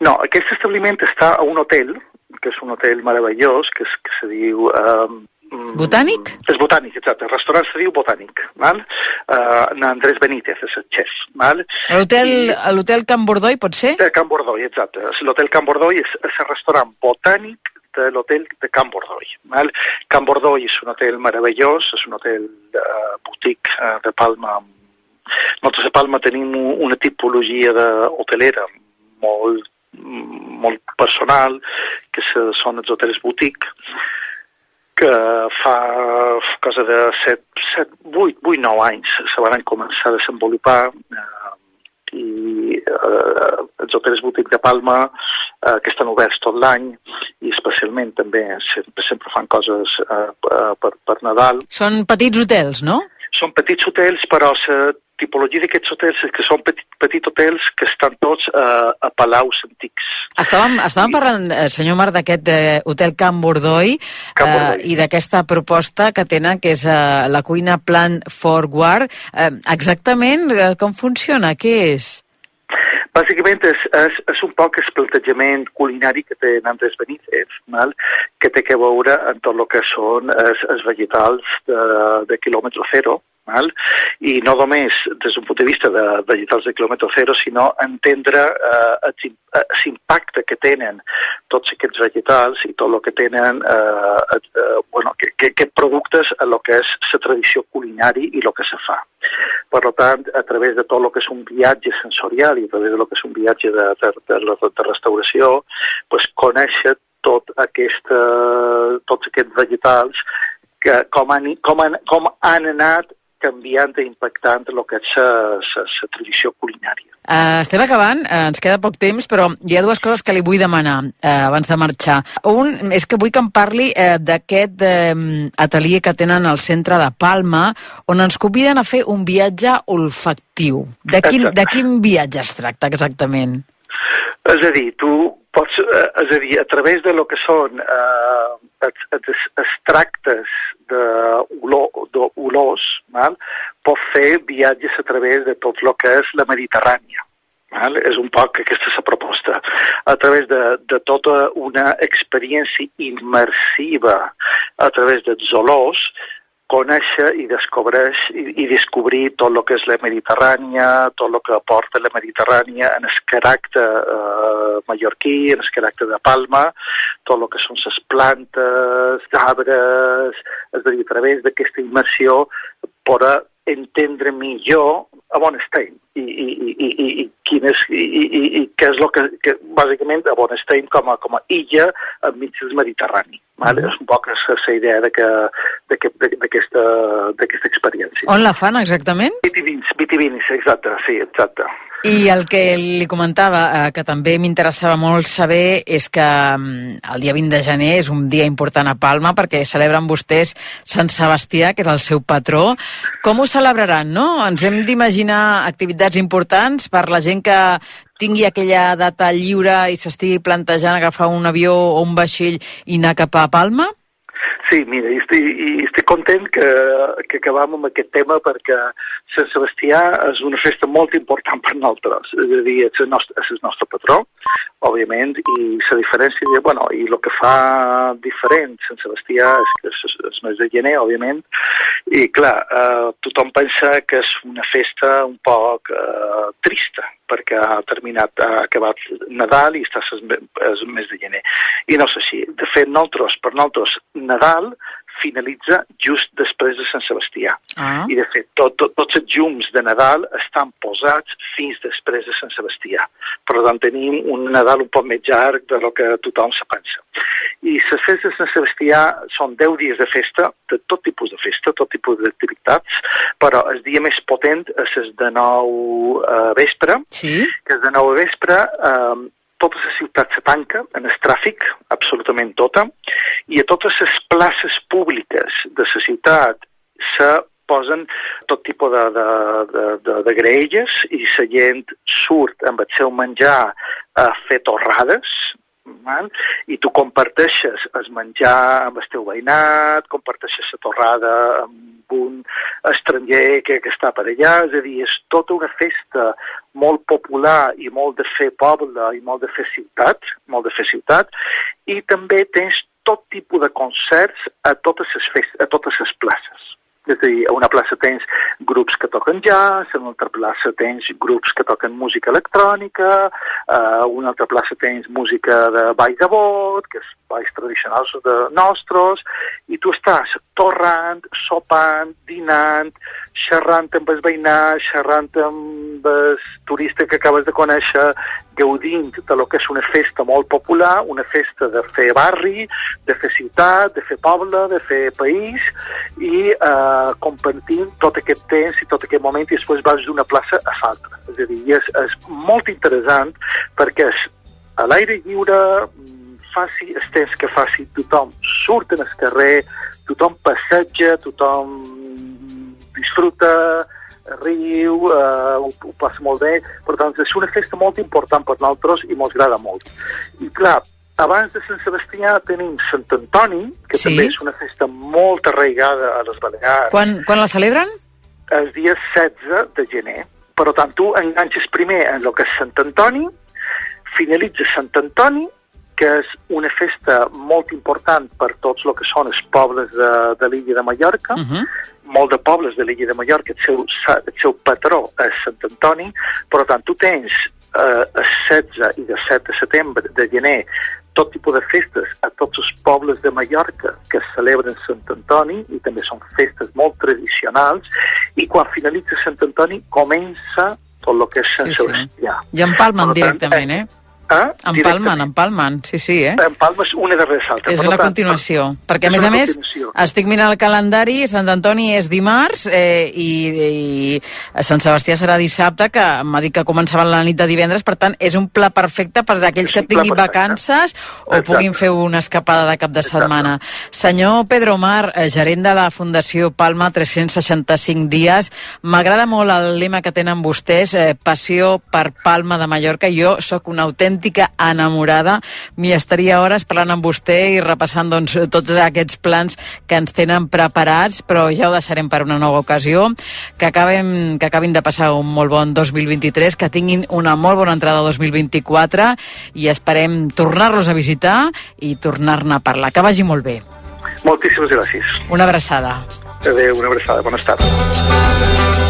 No, aquest establiment està a un hotel, que és un hotel meravellós, que, és, que se diu... Um, Botànic? És botànic, exacte. El restaurant se diu Botànic, val? Uh, Andrés Benítez és el xef, val? A l'hotel Can Bordoi, pot ser? De Can Bordoi, exacte. L'hotel Can Bordoi és, és el restaurant botànic de l'hotel de Can Bordoi. Val? Can Bordoi és un hotel meravellós, és un hotel uh, boutique uh, de Palma. Nosaltres a Palma tenim una tipologia d'hotelera molt, molt personal, que són els hotels boutique, que fa cosa de 7, 7 8, 8 9 anys se van començar a desenvolupar eh, i eh, els hotels boutique de Palma eh, que estan oberts tot l'any i especialment també sempre, sempre fan coses eh, per, per, Nadal. Són petits hotels, no? Són petits hotels, però la tipologia d'aquests hotels és que són petit, petits hotels que estan tots eh, a palaus antics. Estàvem, estàvem parlant, eh, senyor Marc, d'aquest eh, hotel Can Bordoi, Can eh, Bordoi. i d'aquesta proposta que tenen, que és eh, la cuina Plan Forward. Eh, exactament eh, com funciona? Què és? Bàsicament és, és, és un poc el plantejament culinari que té Andrés Benítez, val? que té que veure amb tot el que són els, els vegetals de, de quilòmetre zero, val? i no només des d'un punt de vista de vegetals de quilòmetre zero, sinó entendre eh, el- eh, l'impacte que tenen tots aquests vegetals i tot el que tenen, eh, eh, bueno, que, que, que productes a lo que és la tradició culinari i el que se fa. Per tant, a través de tot el que és un viatge sensorial i a través de lo que és un viatge de, de, de, de, de restauració, pues, conèixer tot aquesta, tots aquests vegetals que com han, com han, com han anat canviant i impactant el que és la tradició culinària. Uh, estem acabant, uh, ens queda poc temps, però hi ha dues coses que li vull demanar uh, abans de marxar. Un és que vull que em parli uh, d'aquest uh, atelier que tenen al centre de Palma, on ens conviden a fer un viatge olfactiu. De quin, de quin viatge es tracta exactament? És a dir, tu pots, és a dir, a través de lo que són eh, els, els, els tractes d'olors, val? pots fer viatges a través de tot el que és la Mediterrània. Val? És un poc aquesta la proposta. A través de, de tota una experiència immersiva a través dels olors, conèixer i descobreix i, i descobrir tot el que és la Mediterrània, tot el que aporta la Mediterrània en el caràcter eh, mallorquí, en el caràcter de Palma, tot el que són les plantes, arbres, és a dir, a través d'aquesta immersió per entendre millor a on estem i, i, i, i, i, quin és, i, i, i què és el que, que bàsicament a on estem com a, com a illa enmig del Mediterrani. Vale? És un poc la idea de que- de que- de- d'aquesta experiència. On la fan exactament? Vitivins, vitivinis, exacte, sí, exacte. I el que li comentava, eh, que també m'interessava molt saber, és que mm, el dia 20 de gener és un dia important a Palma perquè celebren vostès Sant Sebastià, que és el seu patró. Com ho celebraran, no? Ens hem d'imaginar activitats importants per la gent que tingui aquella data lliure i s'estigui plantejant agafar un avió o un vaixell i anar cap a Palma? Sí, mira, i estic, i estic content que, que acabam amb aquest tema perquè Sant Sebastià és una festa molt important per nosaltres. És a dir, és el nostre, és el nostre patró, òbviament, i la diferència, bueno, i el que fa diferent Sant Sebastià és que és, és mes de gener, òbviament, i clar, eh, tothom pensa que és una festa un poc eh, trista, perquè ha terminat, ha acabat Nadal i està el mes de gener. I no és així. De fet, nosaltres, per nosaltres, Nadal finalitza just després de Sant Sebastià. Ah. I, de fet, tot, tot, tots els llums de Nadal estan posats fins després de Sant Sebastià. Per tant, tenim un Nadal un poc més llarg de lo que tothom se pensa. I les festes de Sant Sebastià són 10 dies de festa, de tot tipus de festa, tot tipus d'activitats, però el dia més potent és el de 9 eh, vespre, Sí? que és de 9 a vespre, eh, tota la ciutat se tanca en el tràfic, absolutament tota, i a totes les places públiques de la ciutat se posen tot tipus de, de, de, de, de graelles i la gent surt amb el seu menjar a fer torrades, val? i tu comparteixes el menjar amb el teu veïnat, comparteixes la torrada amb un estranger que, que està per allà, és a dir, és tota una festa molt popular i molt de fer poble i molt de fer ciutat, molt de fer ciutat, i també tens tot tipus de concerts a totes les, fest a totes les places. És a dir, a una plaça tens grups que toquen jazz, a una altra plaça tens grups que toquen música electrònica, a una altra plaça tens música de ball de bot, que és balls tradicionals de nostres, i tu estàs torrant, sopant, dinant, xerrant amb el veïnat, xerrant amb el turista que acabes de conèixer, gaudint de lo que és una festa molt popular, una festa de fer barri, de fer ciutat, de fer poble, de fer país, i eh, compartint tot aquest temps i tot aquest moment i després vas d'una plaça a l'altra. És a dir, és, és molt interessant perquè és a l'aire lliure, faci el temps que faci, tothom surt el carrer, tothom passeja, tothom disfruta, riu, eh, ho, ho passa molt bé. Per tant, és una festa molt important per nosaltres i ens agrada molt. I clar, abans de Sant Sebastià tenim Sant Antoni, que Sí. també és una festa molt arraigada a les Balears, Quan, quan la celebren? el dia 16 de gener. Per tant, tu enganxes primer en el que és Sant Antoni, finalitza Sant Antoni, que és una festa molt important per tots el que són els pobles de, de l'illa de Mallorca, Uh -huh. molt de pobles de l'illa de Mallorca, el seu, el seu patró és Sant Antoni, per tant, tu tens eh, el 16 i el 7 de setembre de gener tot tipus de festes a tots els pobles de Mallorca que celebren Sant Antoni i també són festes molt tradicionals i quan finalitza Sant Antoni comença tot el que és Sant Sí, sí. Sebastià. I empalmen Per tant, directament, eh? Empalmen, empalmen, sí, sí, eh? Empalma és una darrere l'altra. És una tant, continuació, perquè a és més a més estic mirant el calendari, Sant Antoni és dimarts eh, i, i Sant Sebastià serà dissabte, que m'ha dit que començaven la nit de divendres, per tant és un pla perfecte per aquells que un tinguin perfecte. vacances o Exacte. puguin fer una escapada de cap de Exacte. setmana. Senyor Pedro Mar, eh, gerent de la Fundació Palma 365 dies, m'agrada molt el lema que tenen vostès, eh, passió per Palma de Mallorca. Jo sóc una autèntica enamorada, m'hi estaria hores parlant amb vostè i repassant doncs, tots aquests plans que ens tenen preparats, però ja ho deixarem per una nova ocasió. Que, acabem, que acabin de passar un molt bon 2023, que tinguin una molt bona entrada 2024 i esperem tornar-los a visitar i tornar-ne a parlar. Que vagi molt bé. Moltíssimes gràcies. Una abraçada. Adéu, una abraçada. Bones tardes.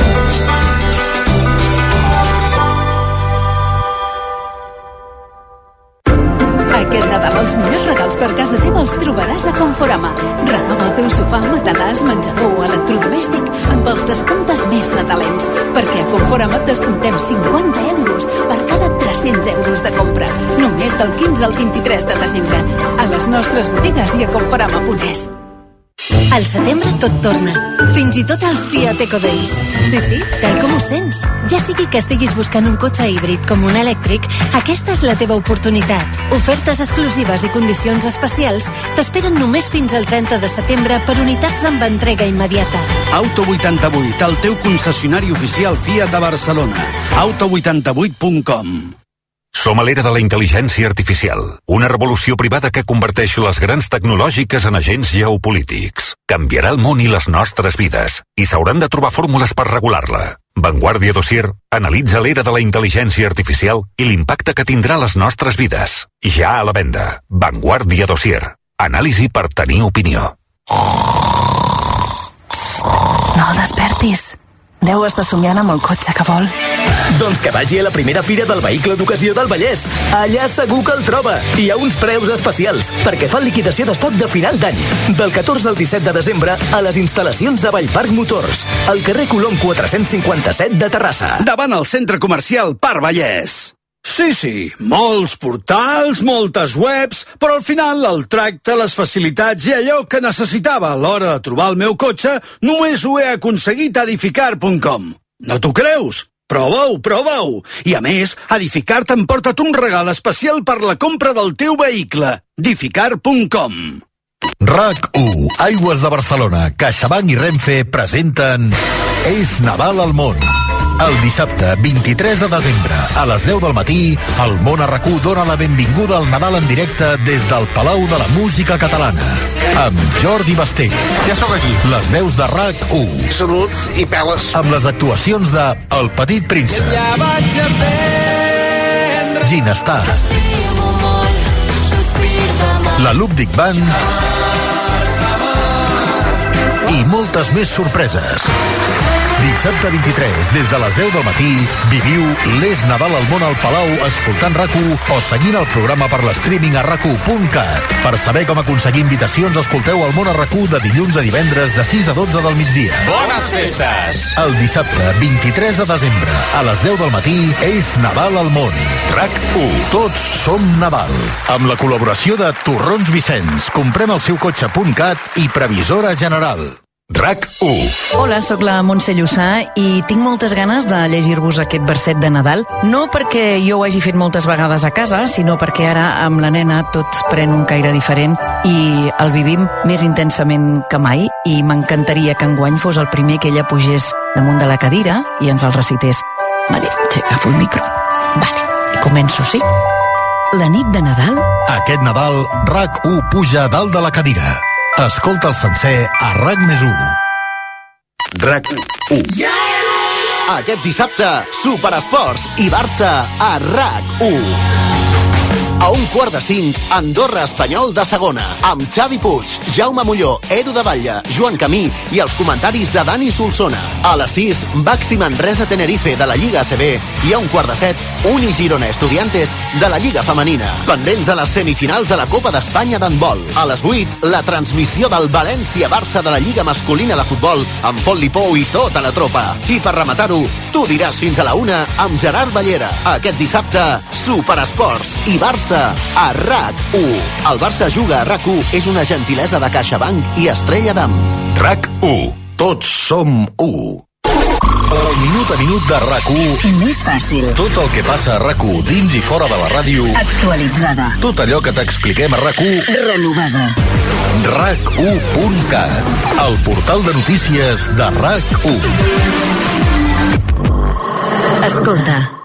Nadal els millors regals per casa teva els trobaràs a Conforama. Renova el teu sofà, matalàs, menjador o electrodomèstic amb els descomptes més nadalencs. Perquè a Conforama et descomptem 50 euros per cada 300 euros de compra. Només del 15 al 23 de desembre. A les nostres botigues i a conforama.es. Al setembre tot torna. Fins i tot els Fiat Eco Days. Sí, sí, tal com ho sents. Ja sigui que estiguis buscant un cotxe híbrid com un elèctric, aquesta és la teva oportunitat. Ofertes exclusives i condicions especials t'esperen només fins al 30 de setembre per unitats amb entrega immediata. Auto 88, el teu concessionari oficial Fiat a Barcelona. Auto88.com som a l'era de la intel·ligència artificial, una revolució privada que converteix les grans tecnològiques en agents geopolítics. Canviarà el món i les nostres vides, i s'hauran de trobar fórmules per regular-la. Vanguardia Dossier analitza l'era de la intel·ligència artificial i l'impacte que tindrà a les nostres vides. Ja a la venda. Vanguardia Dossier. Anàlisi per tenir opinió. No despertis. Deu estar somiant amb el cotxe que vol. Doncs que vagi a la primera fira del vehicle d'ocasió del Vallès. Allà segur que el troba. Hi ha uns preus especials, perquè fa liquidació d'estoc de final d'any. Del 14 al 17 de desembre, a les instal·lacions de Vallparc Motors, al carrer Colom 457 de Terrassa. Davant el centre comercial Parc Vallès. Sí, sí, molts portals, moltes webs, però al final el tracte, les facilitats i allò que necessitava a l'hora de trobar el meu cotxe només ho he aconseguit a edificar.com. No t'ho creus? Prova-ho, prova-ho! I a més, Edificar t'ha portat un regal especial per la compra del teu vehicle. Edificar.com RAC1, Aigües de Barcelona, CaixaBank i Renfe presenten És Nadal al món el dissabte 23 de desembre, a les 10 del matí, el món arracú dona la benvinguda al Nadal en directe des del Palau de la Música Catalana. Amb Jordi Basté. Ja sóc aquí. Les veus de RAC1. Saluts i peles. Amb les actuacions de El Petit Príncep. Ja vaig aprendre. Ginestar. La Lúpdic Band i moltes més sorpreses. Dissabte 23, des de les 10 del matí, viviu l'Es Nadal al món al Palau escoltant rac o seguint el programa per l'streaming a rac Per saber com aconseguir invitacions, escolteu el món a rac de dilluns a divendres de 6 a 12 del migdia. Bones festes! El dissabte 23 de desembre, a les 10 del matí, és Nadal al món. RAC1. Tots som Nadal. Amb la col·laboració de Torrons Vicenç, comprem el seu cotxe.cat i Previsora General. RAC 1. Hola, sóc la Montse Llussà i tinc moltes ganes de llegir-vos aquest verset de Nadal. No perquè jo ho hagi fet moltes vegades a casa, sinó perquè ara amb la nena tot pren un caire diferent i el vivim més intensament que mai i m'encantaria que enguany fos el primer que ella pugés damunt de la cadira i ens el recités. Vale, agafo el micro. Vale, començo, sí? La nit de Nadal... Aquest Nadal, RAC 1 puja dalt de la cadira. Escolta el sencer a RAC més 1. RAC 1. Yeah! Aquest dissabte, Superesports i Barça a RAC 1. A un quart de cinc, Andorra Espanyol de segona, amb Xavi Puig, Jaume Molló, Edu de Batlle, Joan Camí i els comentaris de Dani Solsona. A les 6, Baxi Manresa Tenerife de la Lliga ACB i a un quart de set, Uni Girona Estudiantes de la Lliga Femenina. Pendents a les semifinals de la Copa d'Espanya d'handbol. A les 8, la transmissió del València-Barça de la Lliga Masculina de Futbol amb Font Lipou i tota la tropa. I per rematar-ho, tu diràs fins a la una amb Gerard Ballera. Aquest dissabte, Superesports i Barça Barça a RAC1. El Barça juga a RAC1 és una gentilesa de CaixaBank i Estrella d'Am. RAC1. Tots som 1. El minut a minut de RAC1 Més fàcil. Tot el que passa a RAC1 dins i fora de la ràdio Actualitzada. Tot allò que t'expliquem a RAC1 Renovada. RAC1.cat El portal de notícies de RAC1 Escolta.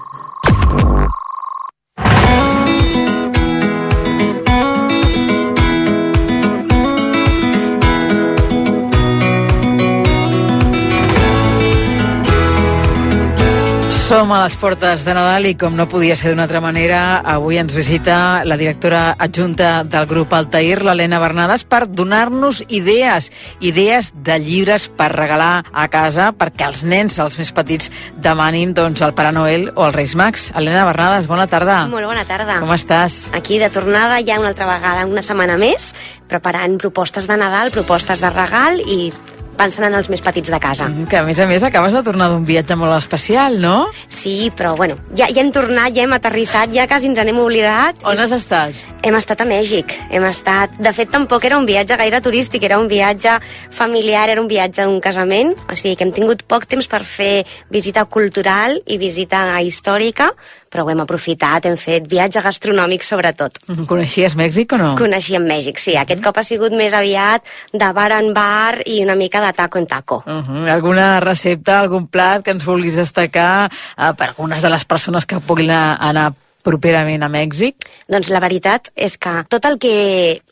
Som a les portes de Nadal i com no podia ser d'una altra manera, avui ens visita la directora adjunta del grup Altair, l'Helena Bernades, per donar-nos idees, idees de llibres per regalar a casa perquè els nens, els més petits, demanin doncs, el Pare Noel o els Reis Mags. Helena Bernades, bona tarda. Molt bona tarda. Com estàs? Aquí de tornada ja una altra vegada, una setmana més, preparant propostes de Nadal, propostes de regal i pensant en els més petits de casa. Que a més a més acabes de tornar d'un viatge molt especial, no? Sí, però bueno, ja, ja hem tornat, ja hem aterrissat, ja quasi ens n'hem oblidat. On has estat? Hem estat a Mèxic, hem estat... De fet, tampoc era un viatge gaire turístic, era un viatge familiar, era un viatge d'un casament, o sigui que hem tingut poc temps per fer visita cultural i visita històrica, però ho hem aprofitat, hem fet viatge gastronòmic sobretot. [laughs] Coneixies Mèxic o no? Coneixíem Mèxic, sí. Aquest cop ha sigut més aviat de bar en bar i una mica de taco en taco. Uh -huh. Alguna recepta, algun plat que ens vulguis destacar uh, per algunes de les persones que puguin anar properament a Mèxic? Doncs la veritat és que tot el que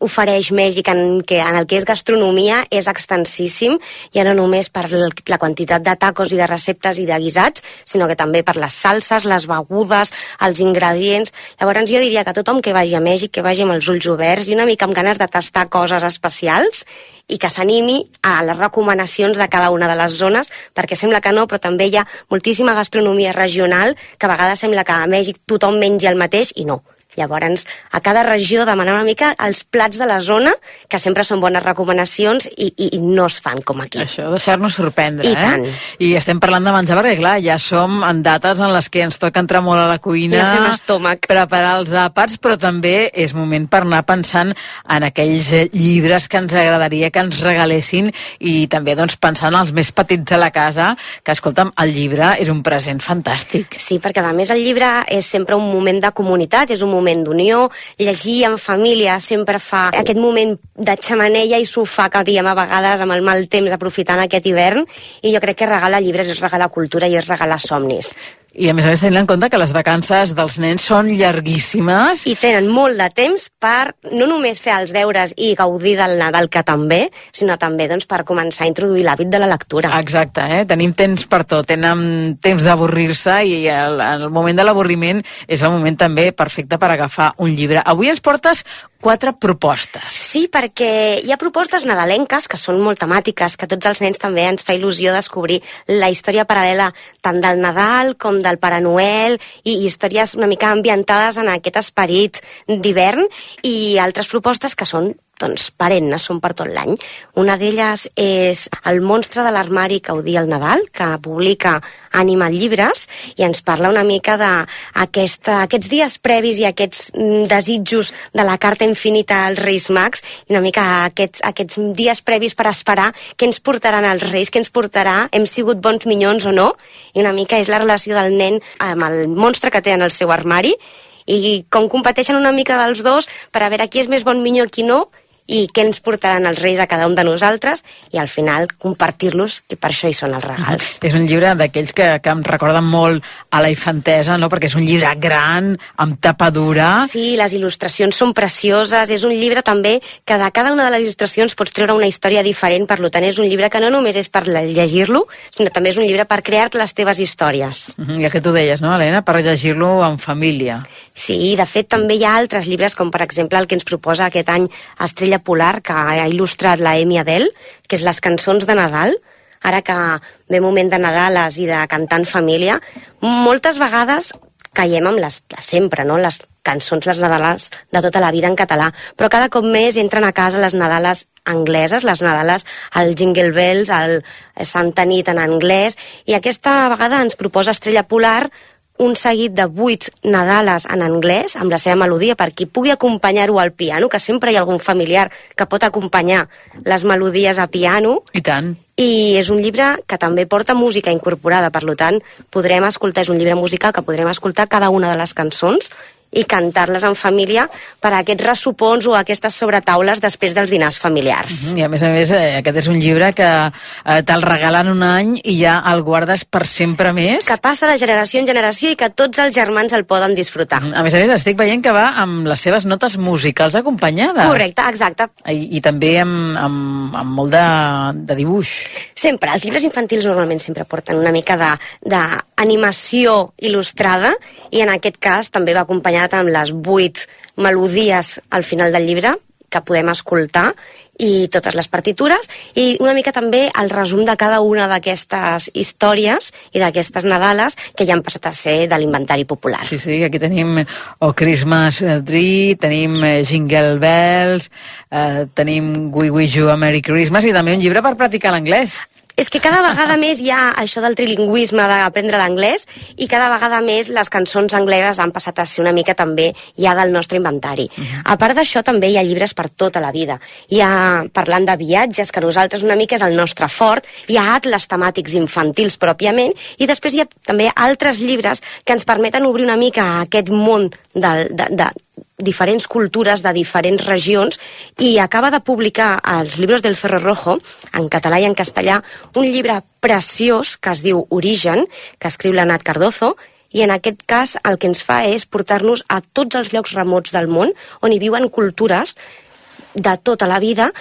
ofereix Mèxic en, que, en el que és gastronomia és extensíssim, ja no només per la quantitat de tacos i de receptes i de guisats, sinó que també per les salses, les begudes, els ingredients. Llavors jo diria que tothom que vagi a Mèxic, que vagi amb els ulls oberts i una mica amb ganes de tastar coses especials i que s'animi a les recomanacions de cada una de les zones, perquè sembla que no, però també hi ha moltíssima gastronomia regional, que a vegades sembla que a Mèxic tothom mengi el mateix, i no. Llavors, a cada regió demanar una mica els plats de la zona, que sempre són bones recomanacions i, i, i no es fan com aquí. Això, deixar-nos sorprendre, I eh? tant. I estem parlant de menjar perquè, clar, ja som en dates en les que ens toca entrar molt a la cuina, Ja fem estómac. preparar els àpats, però també és moment per anar pensant en aquells eh, llibres que ens agradaria que ens regalessin i també doncs, pensant en els més petits de la casa, que, escolta'm, el llibre és un present fantàstic. Sí, perquè a més el llibre és sempre un moment de comunitat, és un moment d'unió, llegir en família sempre fa aquest moment de xamaneia i sofà que diem a vegades amb el mal temps aprofitant aquest hivern i jo crec que regalar llibres és regalar cultura i és regalar somnis. I a més a més tenint en compte que les vacances dels nens són llarguíssimes. I tenen molt de temps per no només fer els deures i gaudir del Nadal, que també, sinó també doncs, per començar a introduir l'hàbit de la lectura. Exacte, eh? tenim temps per tot, tenen temps d'avorrir-se i el, el moment de l'avorriment és el moment també perfecte per agafar un llibre. Avui ens portes quatre propostes. Sí, perquè hi ha propostes nadalenques que són molt temàtiques, que tots els nens també ens fa il·lusió descobrir la història paral·lela tant del Nadal com del Pare Noel i, i històries una mica ambientades en aquest esperit d'hivern i altres propostes que són doncs, perennes, són per tot l'any. Una d'elles és El monstre de l'armari que odia el Nadal, que publica Animal Llibres, i ens parla una mica d'aquests dies previs i aquests mm, desitjos de la carta infinita als Reis Mags, i una mica aquests, aquests dies previs per esperar què ens portaran els Reis, què ens portarà, hem sigut bons minyons o no, i una mica és la relació del nen amb el monstre que té en el seu armari, i com competeixen una mica dels dos per a veure qui és més bon minyó i qui no, i què ens portaran els reis a cada un de nosaltres i al final compartir-los, que per això hi són els regals. [laughs] És un llibre d'aquells que, que em recorden molt a la infantesa, no? perquè és un llibre gran, amb tapa dura. Sí, les il·lustracions són precioses, és un llibre també que de cada una de les il·lustracions pots treure una història diferent, per tant és un llibre que no només és per llegir-lo, sinó també és un llibre per crear les teves històries. Uh -huh, I el que tu deies, no, Helena? Per llegir-lo en família. Sí, de fet també hi ha altres llibres, com per exemple el que ens proposa aquest any Estrella Polar, que ha il·lustrat la Emi Adel, que és les cançons de Nadal, ara que ve moment de Nadales i de cantar en família, moltes vegades caiem amb les, sempre, no? les cançons, les Nadales de tota la vida en català, però cada cop més entren a casa les Nadales angleses, les Nadales, el Jingle Bells, el Santa Nit en anglès, i aquesta vegada ens proposa Estrella Polar un seguit de vuit Nadales en anglès, amb la seva melodia, per qui pugui acompanyar-ho al piano, que sempre hi ha algun familiar que pot acompanyar les melodies a piano. I tant. I és un llibre que també porta música incorporada, per tant, podrem escoltar, és un llibre musical que podrem escoltar cada una de les cançons i cantar-les en família per a aquests ressupons o aquestes sobretaules després dels dinars familiars. Uh -huh. I a més a més, eh, aquest és un llibre que eh, te'l regalen un any i ja el guardes per sempre més. Que passa de generació en generació i que tots els germans el poden disfrutar. Uh -huh. A més a més, estic veient que va amb les seves notes musicals acompanyades. Correcte, exacte. I, i també amb, amb, amb molt de, de dibuix. Sempre. Els llibres infantils normalment sempre porten una mica d'animació il·lustrada i en aquest cas també va acompanyat amb les vuit melodies al final del llibre que podem escoltar i totes les partitures i una mica també el resum de cada una d'aquestes històries i d'aquestes Nadales que ja han passat a ser de l'inventari popular. Sí, sí, aquí tenim O Christmas Tree, tenim eh, Jingle Bells, eh, tenim We Wish You a Merry Christmas i també un llibre per practicar l'anglès. És que cada vegada més hi ha això del trilingüisme d'aprendre l'anglès i cada vegada més les cançons angleses han passat a ser una mica també ja del nostre inventari. -huh. A part d'això també hi ha llibres per tota la vida. Hi ha, parlant de viatges, que nosaltres una mica és el nostre fort, hi ha atles temàtics infantils pròpiament i després hi ha també altres llibres que ens permeten obrir una mica aquest món del, de, de, diferents cultures de diferents regions i acaba de publicar als Libros del Ferro Rojo, en català i en castellà, un llibre preciós que es diu Origen, que escriu la Nat Cardozo, i en aquest cas el que ens fa és portar-nos a tots els llocs remots del món on hi viuen cultures de tota la vida.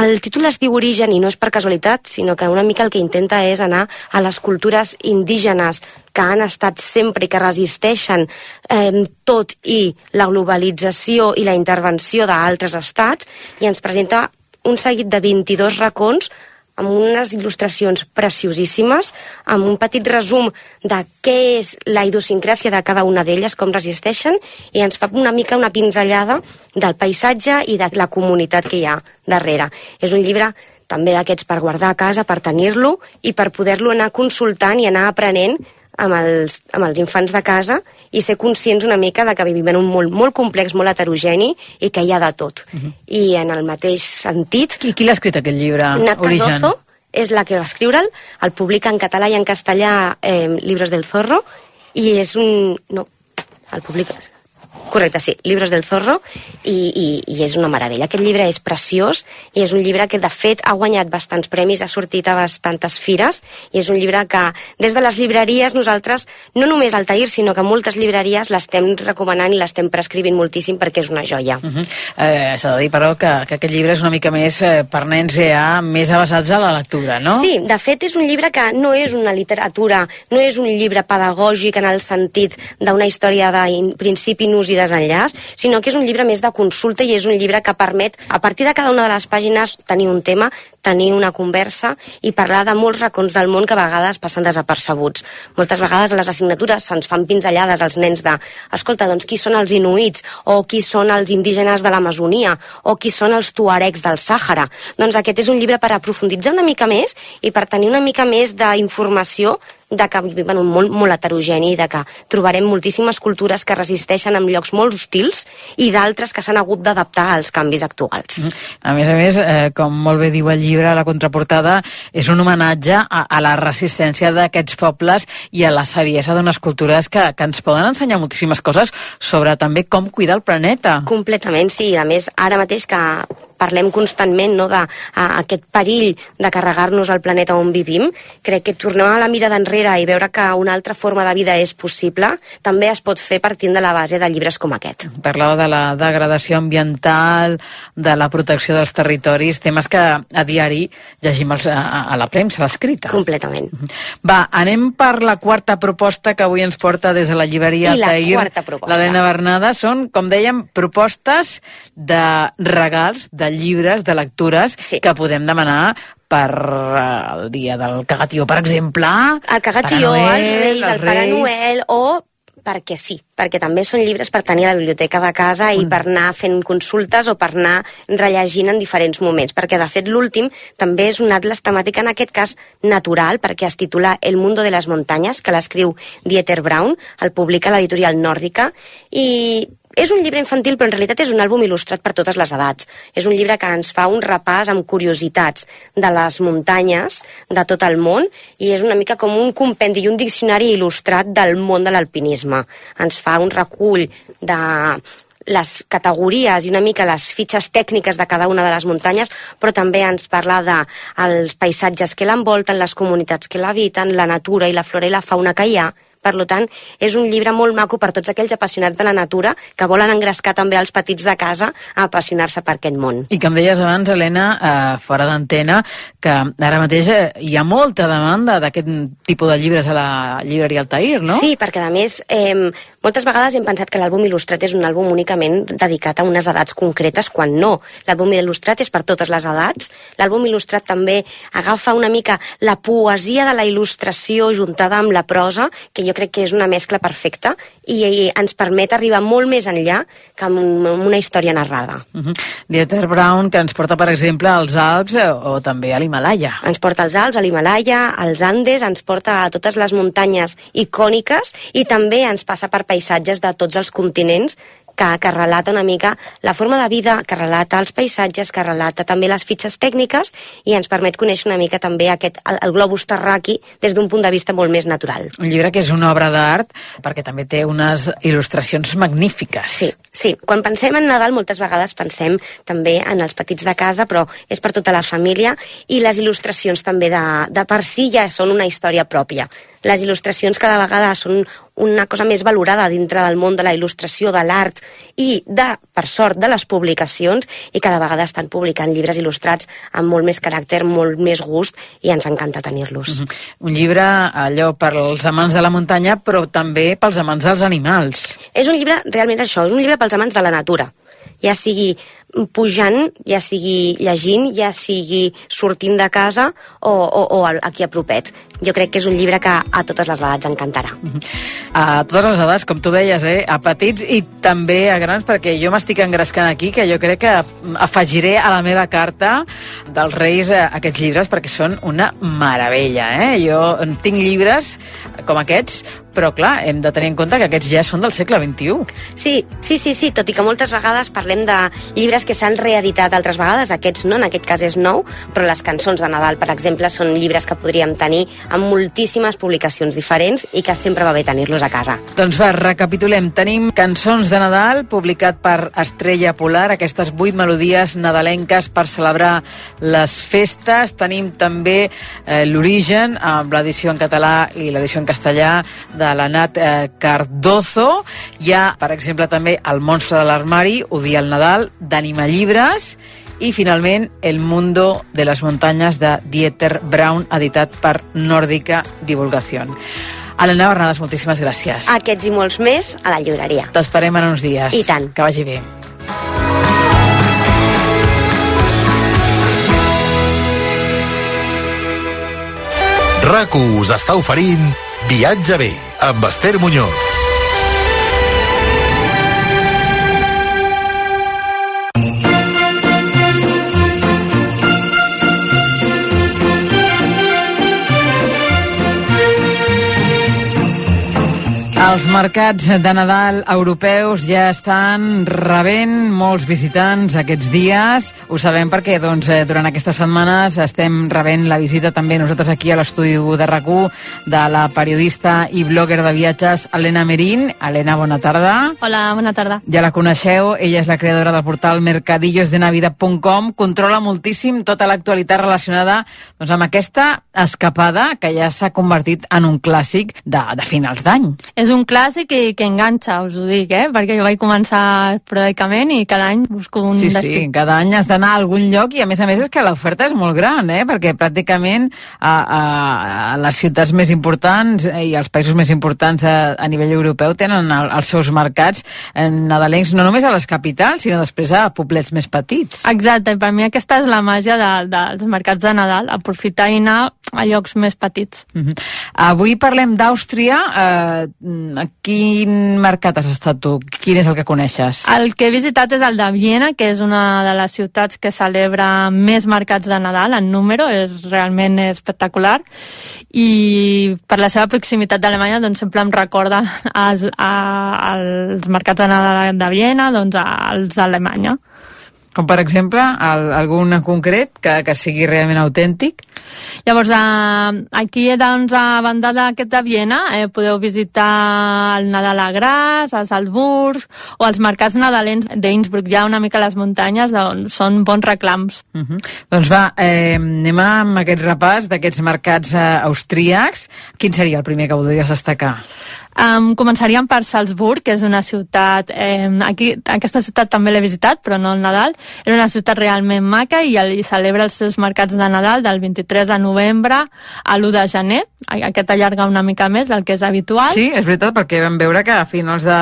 El títol es diu Origen i no és per casualitat, sinó que una mica el que intenta és anar a les cultures indígenes que han estat sempre i que resisteixen eh, tot i la globalització i la intervenció d'altres estats i ens presenta un seguit de 22 racons amb unes il·lustracions preciosíssimes, amb un petit resum de què és la idiosincràsia de cada una d'elles, com resisteixen, i ens fa una mica una pinzellada del paisatge i de la comunitat que hi ha darrere. És un llibre també d'aquests per guardar a casa, per tenir-lo i per poder-lo anar consultant i anar aprenent amb els, amb els infants de casa i ser conscients una mica de que vivim en un món molt complex, molt heterogeni i que hi ha de tot. Uh -huh. I en el mateix sentit... Qui, qui l'ha escrit aquest llibre, Nat Origen? Cardozo és la que va escriure'l, el publica en català i en castellà eh, Libros del Zorro i és un... no, el publica Correcte, sí, Libros del Zorro, i, i, i és una meravella. Aquest llibre és preciós i és un llibre que, de fet, ha guanyat bastants premis, ha sortit a bastantes fires, i és un llibre que, des de les llibreries, nosaltres, no només al Tair, sinó que moltes llibreries l'estem recomanant i l'estem prescrivint moltíssim perquè és una joia. Uh -huh. eh, S'ha de dir, però, que, que aquest llibre és una mica més eh, per nens ja més avançats a la lectura, no? Sí, de fet, és un llibre que no és una literatura, no és un llibre pedagògic en el sentit d'una història de principi, nus i desenllaç, sinó que és un llibre més de consulta i és un llibre que permet, a partir de cada una de les pàgines, tenir un tema, tenir una conversa i parlar de molts racons del món que a vegades passen desapercebuts. Moltes vegades a les assignatures se'ns fan pinzellades als nens de escolta, doncs qui són els inuits o qui són els indígenes de l'Amazonia o qui són els tuaregs del Sàhara. Doncs aquest és un llibre per aprofunditzar una mica més i per tenir una mica més d'informació de que vivim en un món molt heterogeni, de que trobarem moltíssimes cultures que resisteixen en llocs molt hostils i d'altres que s'han hagut d'adaptar als canvis actuals. Mm -hmm. A més a més, eh, com molt bé diu el llibre, a la contraportada, és un homenatge a, a la resistència d'aquests pobles i a la saviesa d'unes cultures que, que ens poden ensenyar moltíssimes coses sobre també com cuidar el planeta. Completament, sí. A més, ara mateix que parlem constantment no, de a, aquest perill de carregar-nos el planeta on vivim, crec que tornar a la mirada enrere i veure que una altra forma de vida és possible també es pot fer partint de la base de llibres com aquest. Parlava de la degradació ambiental, de la protecció dels territoris, temes que a diari llegim els, a, a la premsa, l'escrita. Completament. Va, anem per la quarta proposta que avui ens porta des de la llibreria I la Tahir, quarta proposta. l'Helena Bernada. Són, com dèiem, propostes de regals, de llibres, de lectures, sí. que podem demanar per uh, el dia del cagatió, per exemple. El cagatió, Noel, els Reis, el Pare. Noel o perquè sí, perquè també són llibres per tenir a la biblioteca de casa i per anar fent consultes o per anar rellegint en diferents moments, perquè de fet l'últim també és un atles temàtic en aquest cas natural, perquè es titula El mundo de les muntanyes, que l'escriu Dieter Braun, el publica l'editorial nòrdica, i és un llibre infantil, però en realitat és un àlbum il·lustrat per totes les edats. És un llibre que ens fa un repàs amb curiositats de les muntanyes de tot el món i és una mica com un compendi i un diccionari il·lustrat del món de l'alpinisme. Ens fa un recull de les categories i una mica les fitxes tècniques de cada una de les muntanyes, però també ens parla de els paisatges que l'envolten, les comunitats que l'habiten, la natura i la flora i la fauna que hi ha, Per tant, és un llibre molt maco per tots aquells apassionats de la natura que volen engrescar també els petits de casa a apassionar-se per aquest món. I que em deies abans, Helena, eh, fora d'antena, que ara mateix eh, hi ha molta demanda d'aquest tipus de llibres a la llibreria Altair, no? Sí, perquè a més, eh, moltes vegades hem pensat que l'àlbum il·lustrat és un àlbum únicament dedicat a unes edats concretes, quan no. L'àlbum il·lustrat és per totes les edats. L'àlbum il·lustrat també agafa una mica la poesia de la il·lustració juntada amb la prosa, que jo crec que és una mescla perfecta i, i ens permet arribar molt més enllà que amb, un, amb una història narrada. Uh -huh. Dieter Brown, que ens porta, per exemple, als Alps eh, o també a l'Himalaya. Ens porta als Alps, a l'Himalaya, als Andes, ens porta a totes les muntanyes icòniques i també ens passa per paisatges de tots els continents que, que relata una mica la forma de vida, que relata els paisatges, que relata també les fitxes tècniques i ens permet conèixer una mica també aquest, el, el globus terraqui des d'un punt de vista molt més natural. Un llibre que és una obra d'art perquè també té unes il·lustracions magnífiques. Sí, sí. Quan pensem en Nadal moltes vegades pensem també en els petits de casa, però és per tota la família i les il·lustracions també de, de per si ja són una història pròpia les il·lustracions cada vegada són una cosa més valorada dintre del món de la il·lustració, de l'art i, de, per sort, de les publicacions i cada vegada estan publicant llibres il·lustrats amb molt més caràcter, molt més gust i ens encanta tenir-los. Uh -huh. Un llibre, allò, per als amants de la muntanya, però també pels amants dels animals. És un llibre, realment això, és un llibre pels amants de la natura ja sigui pujant, ja sigui llegint, ja sigui sortint de casa o, o, o aquí a propet. Jo crec que és un llibre que a totes les edats encantarà. A totes les edats, com tu deies, eh? a petits i també a grans, perquè jo m'estic engrescant aquí, que jo crec que afegiré a la meva carta dels Reis eh, aquests llibres, perquè són una meravella. Eh? Jo tinc llibres com aquests, però clar, hem de tenir en compte que aquests ja són del segle XXI. Sí, sí, sí, sí, tot i que moltes vegades parlem de llibres que s'han reeditat altres vegades, aquests no, en aquest cas és nou, però les cançons de Nadal, per exemple, són llibres que podríem tenir amb moltíssimes publicacions diferents i que sempre va bé tenir-los a casa. Doncs va, recapitulem. Tenim Cançons de Nadal, publicat per Estrella Polar, aquestes vuit melodies nadalenques per celebrar les festes. Tenim també eh, l'Origen, amb l'edició en català i l'edició en castellà de la Nat eh, Cardozo. Hi ha, per exemple, també El monstre de l'armari, Odia el Nadal, d'Anima Llibres, i finalment El mundo de les muntanyes de Dieter Braun, editat per Nòrdica Divulgación. Helena Bernades, moltíssimes gràcies. Aquests i molts més a la llibreria. T'esperem en uns dies. I tant. Que vagi bé. RAC1 us està oferint Viatge bé amb Esther Muñoz. Els mercats de Nadal europeus ja estan rebent molts visitants aquests dies. Ho sabem perquè doncs, eh, durant aquestes setmanes estem rebent la visita també nosaltres aquí a l'estudi de rac de la periodista i blogger de viatges Helena Merín. Helena, bona tarda. Hola, bona tarda. Ja la coneixeu, ella és la creadora del portal mercadillosdenavidad.com, controla moltíssim tota l'actualitat relacionada doncs, amb aquesta escapada que ja s'ha convertit en un clàssic de, de finals d'any. És un clàssic i que enganxa, us ho dic, eh? perquè jo vaig començar esporàdicament i cada any busco un sí, destí. Sí, cada any has d'anar a algun lloc i a més a més és que l'oferta és molt gran, eh? perquè pràcticament a, a, a les ciutats més importants i els països més importants a, a nivell europeu tenen el, els seus mercats nadalencs, no només a les capitals, sinó després a poblets més petits. Exacte, i per mi aquesta és la màgia de, dels mercats de Nadal, aprofitar i anar a llocs més petits. Uh -huh. Avui parlem d'Àustria. Eh, a quin mercat has estat tu? Quin és el que coneixes? El que he visitat és el de Viena, que és una de les ciutats que celebra més mercats de Nadal en número, és realment espectacular i per la seva proximitat d'Alemanya doncs sempre em recorda als, a, als mercats de Nadal de Viena doncs als d'Alemanya. Com per exemple, el, algun en concret que, que sigui realment autèntic? Llavors, eh, aquí, doncs, a banda d'aquest de Viena, eh, podeu visitar el Nadal a Gras, a Salzburg, o els mercats nadalents d'Innsbruck. Ja una mica a les muntanyes, on són bons reclams. Uh -huh. Doncs va, eh, anem amb aquest repàs d'aquests mercats eh, austríacs. Quin seria el primer que voldries destacar? Um, començaríem per Salzburg, que és una ciutat... Eh, aquí, aquesta ciutat també l'he visitat, però no el Nadal. Era una ciutat realment maca i, i celebra els seus mercats de Nadal del 23 de novembre a l'1 de gener. Aquest allarga una mica més del que és habitual. Sí, és veritat, perquè vam veure que a finals de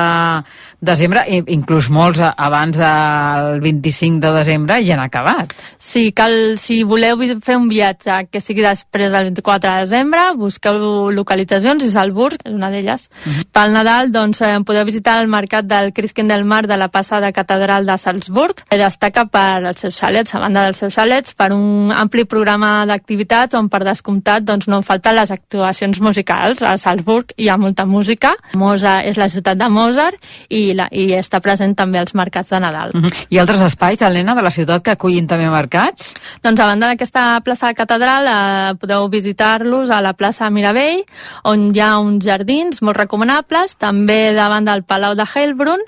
desembre, inclús molts abans del 25 de desembre, ja han acabat. Sí, cal, si voleu fer un viatge que sigui després del 24 de desembre, busqueu localitzacions i Salzburg és una d'elles. Uh -huh. Pel Nadal, doncs, eh, podeu visitar el mercat del Crisquen del Mar de la passada catedral de Salzburg. que Destaca per els seus xalets, a banda dels seus xalets, per un ampli programa d'activitats on, per descomptat, doncs, no falten les actuacions musicals. A Salzburg hi ha molta música. Mosa és la ciutat de Mozart i, la, i està present també als mercats de Nadal. Uh -huh. I altres espais, Helena, de la ciutat que acullin també mercats? Doncs a banda d'aquesta plaça de catedral eh, podeu visitar-los a la plaça Miravell, on hi ha uns jardins molt recomanables, també davant del Palau de Heilbrunn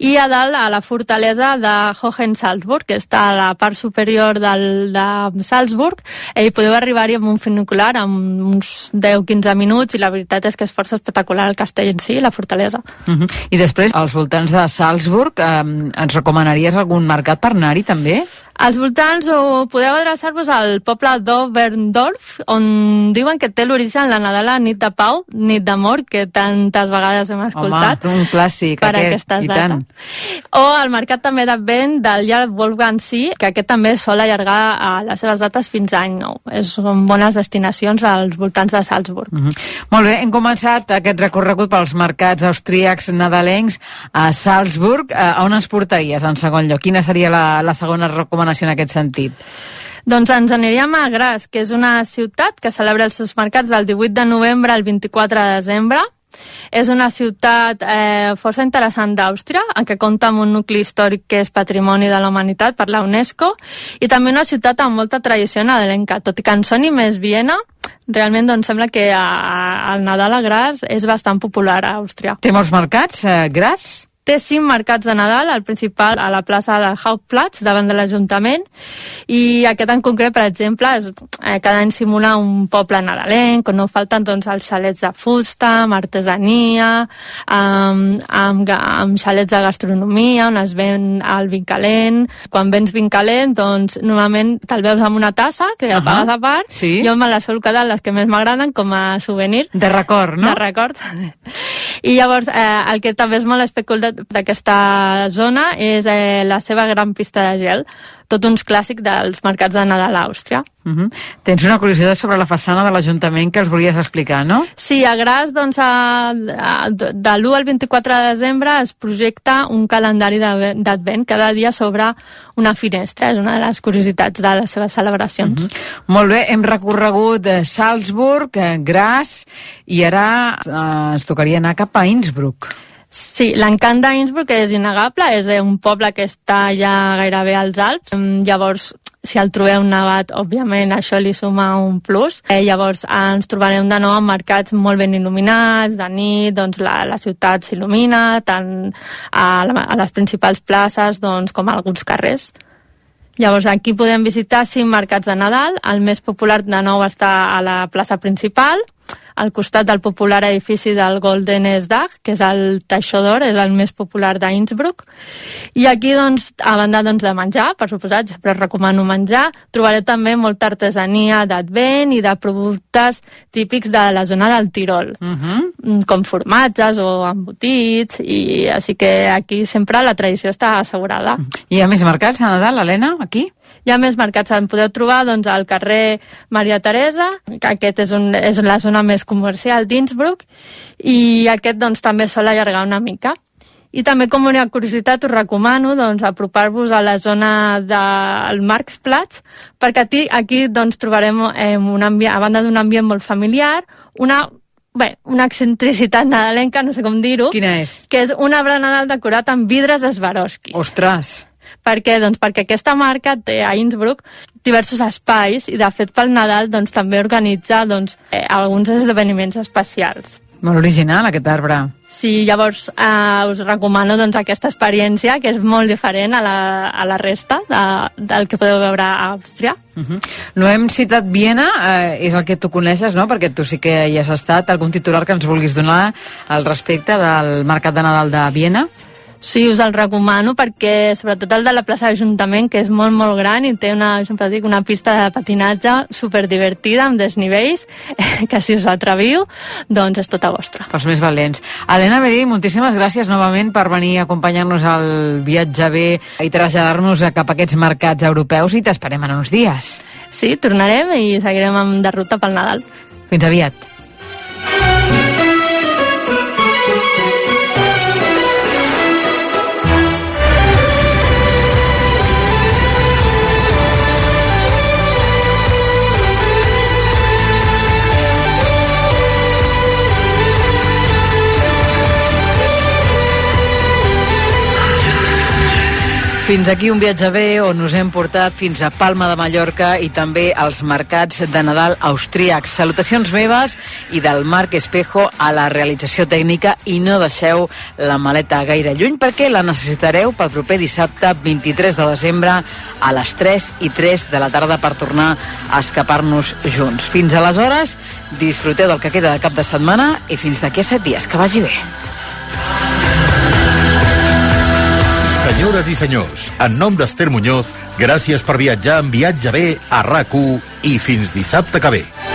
i a dalt a la fortalesa de Hohensalzburg, que està a la part superior del, de Salzburg, i podeu arribar-hi amb un funicular amb uns 10-15 minuts i la veritat és que és força espectacular el castell en si, la fortalesa. Uh -huh. I després, als voltants de Salzburg, eh, ens recomanaries algun mercat per anar-hi també? Als voltants o podeu adreçar-vos al poble d'Oberndorf, on diuen que té l'origen la Nadala nit de pau, nit d'amor, que tantes vegades hem escoltat. Home, un clàssic per aquest, aquestes i dates. tant. O al mercat també d'advent del Jarl Wolfgang Sí, que aquest també sol allargar a les seves dates fins a any nou. És, són bones destinacions als voltants de Salzburg. Uh -huh. Molt bé, hem començat aquest recorregut pels mercats austríacs nadalencs a Salzburg. Eh, a on ens portaries, en segon lloc? Quina seria la, la segona recomanació en aquest sentit? Doncs ens aniríem a Graz, que és una ciutat que celebra els seus mercats del 18 de novembre al 24 de desembre. És una ciutat eh, força interessant d'Àustria, en què compta amb un nucli històric que és patrimoni de la humanitat per la UNESCO, i també una ciutat amb molta tradició nadalenca. Tot i que en soni més Viena, realment doncs, sembla que a, a, el Nadal a Graz és bastant popular a Àustria. Té molts mercats, eh, Graz? Té cinc mercats de Nadal, el principal a la plaça del Hauptplatz, davant de l'Ajuntament, i aquest en concret, per exemple, és, eh, cada any simula un poble nadalenc, on no falten doncs, els xalets de fusta, amb artesania, amb, amb, amb xalets de gastronomia, on es ven el vi calent. Quan vens vi calent, doncs, normalment te'l veus amb una tassa, que ja Ahà. pagues a part, Sí. jo me la sol quedar les que més m'agraden com a souvenir. De record, no? De record. [laughs] I llavors, eh, el que també és molt especulat d'aquesta zona és eh, la seva gran pista de gel, tot uns clàssics dels mercats de Nadal a Àustria. Uh -huh. Tens una curiositat sobre la façana de l'Ajuntament que els volies explicar, no? Sí, a Gras, doncs, a, a, de l'1 al 24 de desembre es projecta un calendari d'advent. Cada dia s'obre una finestra, és una de les curiositats de les seves celebracions. Uh -huh. Molt bé, hem recorregut eh, Salzburg, eh, Graz, i ara eh, ens tocaria anar cap a Innsbruck. Sí, l'encant d'Innsbruck és innegable, és eh, un poble que està ja gairebé als Alps. Mm, Llavors, si el trobeu nevat, òbviament això li suma un plus. Eh, llavors ens trobarem de nou en mercats molt ben il·luminats, de nit, doncs la, la ciutat s'il·lumina, tant a, la, a les principals places doncs, com a alguns carrers. Llavors aquí podem visitar cinc mercats de Nadal. El més popular de nou està a la plaça principal, al costat del popular edifici del Golden Dag, que és el Taixó d'Or, és el més popular d'Innsbruck. I aquí, doncs, a banda doncs, de menjar, per suposat, sempre recomano menjar, trobareu també molta artesania d'advent i de productes típics de la zona del Tirol, Uh -huh. mm, com formatges o embotits, i així que aquí sempre la tradició està assegurada. Hi ha més mercats a Nadal, Helena, aquí? Hi ha més mercats, en podeu trobar doncs, al carrer Maria Teresa, que aquest és, un, és la zona més comercial d'Innsbruck, i aquest doncs, també sol allargar una mica. I també, com una curiositat, us recomano doncs, apropar-vos a la zona del Marktplatz, perquè aquí, aquí doncs, trobarem, eh, un ambient, a banda d'un ambient molt familiar, una, bé, una excentricitat nadalenca, no sé com dir-ho, Quina és? que és un arbre Nadal decorat amb vidres Swarovski. Ostres! Per què? Doncs perquè aquesta marca té a Innsbruck diversos espais i de fet pel Nadal doncs, també organitza doncs, eh, alguns esdeveniments especials. Molt original, aquest arbre. Sí, llavors eh, us recomano doncs, aquesta experiència, que és molt diferent a la, a la resta de, del que podeu veure a Àustria. Uh -huh. No hem citat Viena, eh, és el que tu coneixes, no? Perquè tu sí que hi has estat. Algun titular que ens vulguis donar al respecte del Mercat de Nadal de Viena? Sí, us el recomano perquè sobretot el de la plaça d'Ajuntament, que és molt, molt gran i té una, sempre dic, una pista de patinatge super divertida, amb desnivells, [laughs] que si us atreviu, doncs és tota vostra. Pels més valents. Helena Berí, moltíssimes gràcies novament per venir a acompanyar-nos al viatge bé i traslladar-nos cap a aquests mercats europeus i t'esperem en uns dies. Sí, tornarem i seguirem de ruta pel Nadal. Fins aviat. Fins aquí un viatge bé on us hem portat fins a Palma de Mallorca i també als mercats de Nadal austríacs. Salutacions meves i del Marc Espejo a la realització tècnica i no deixeu la maleta gaire lluny perquè la necessitareu pel proper dissabte 23 de desembre a les 3 i 3 de la tarda per tornar a escapar-nos junts. Fins aleshores, disfruteu del que queda de cap de setmana i fins d'aquí a 7 dies. Que vagi bé. Senyores i senyors, en nom d'Ester Muñoz, gràcies per viatjar en viatge bé a rac i fins dissabte que ve.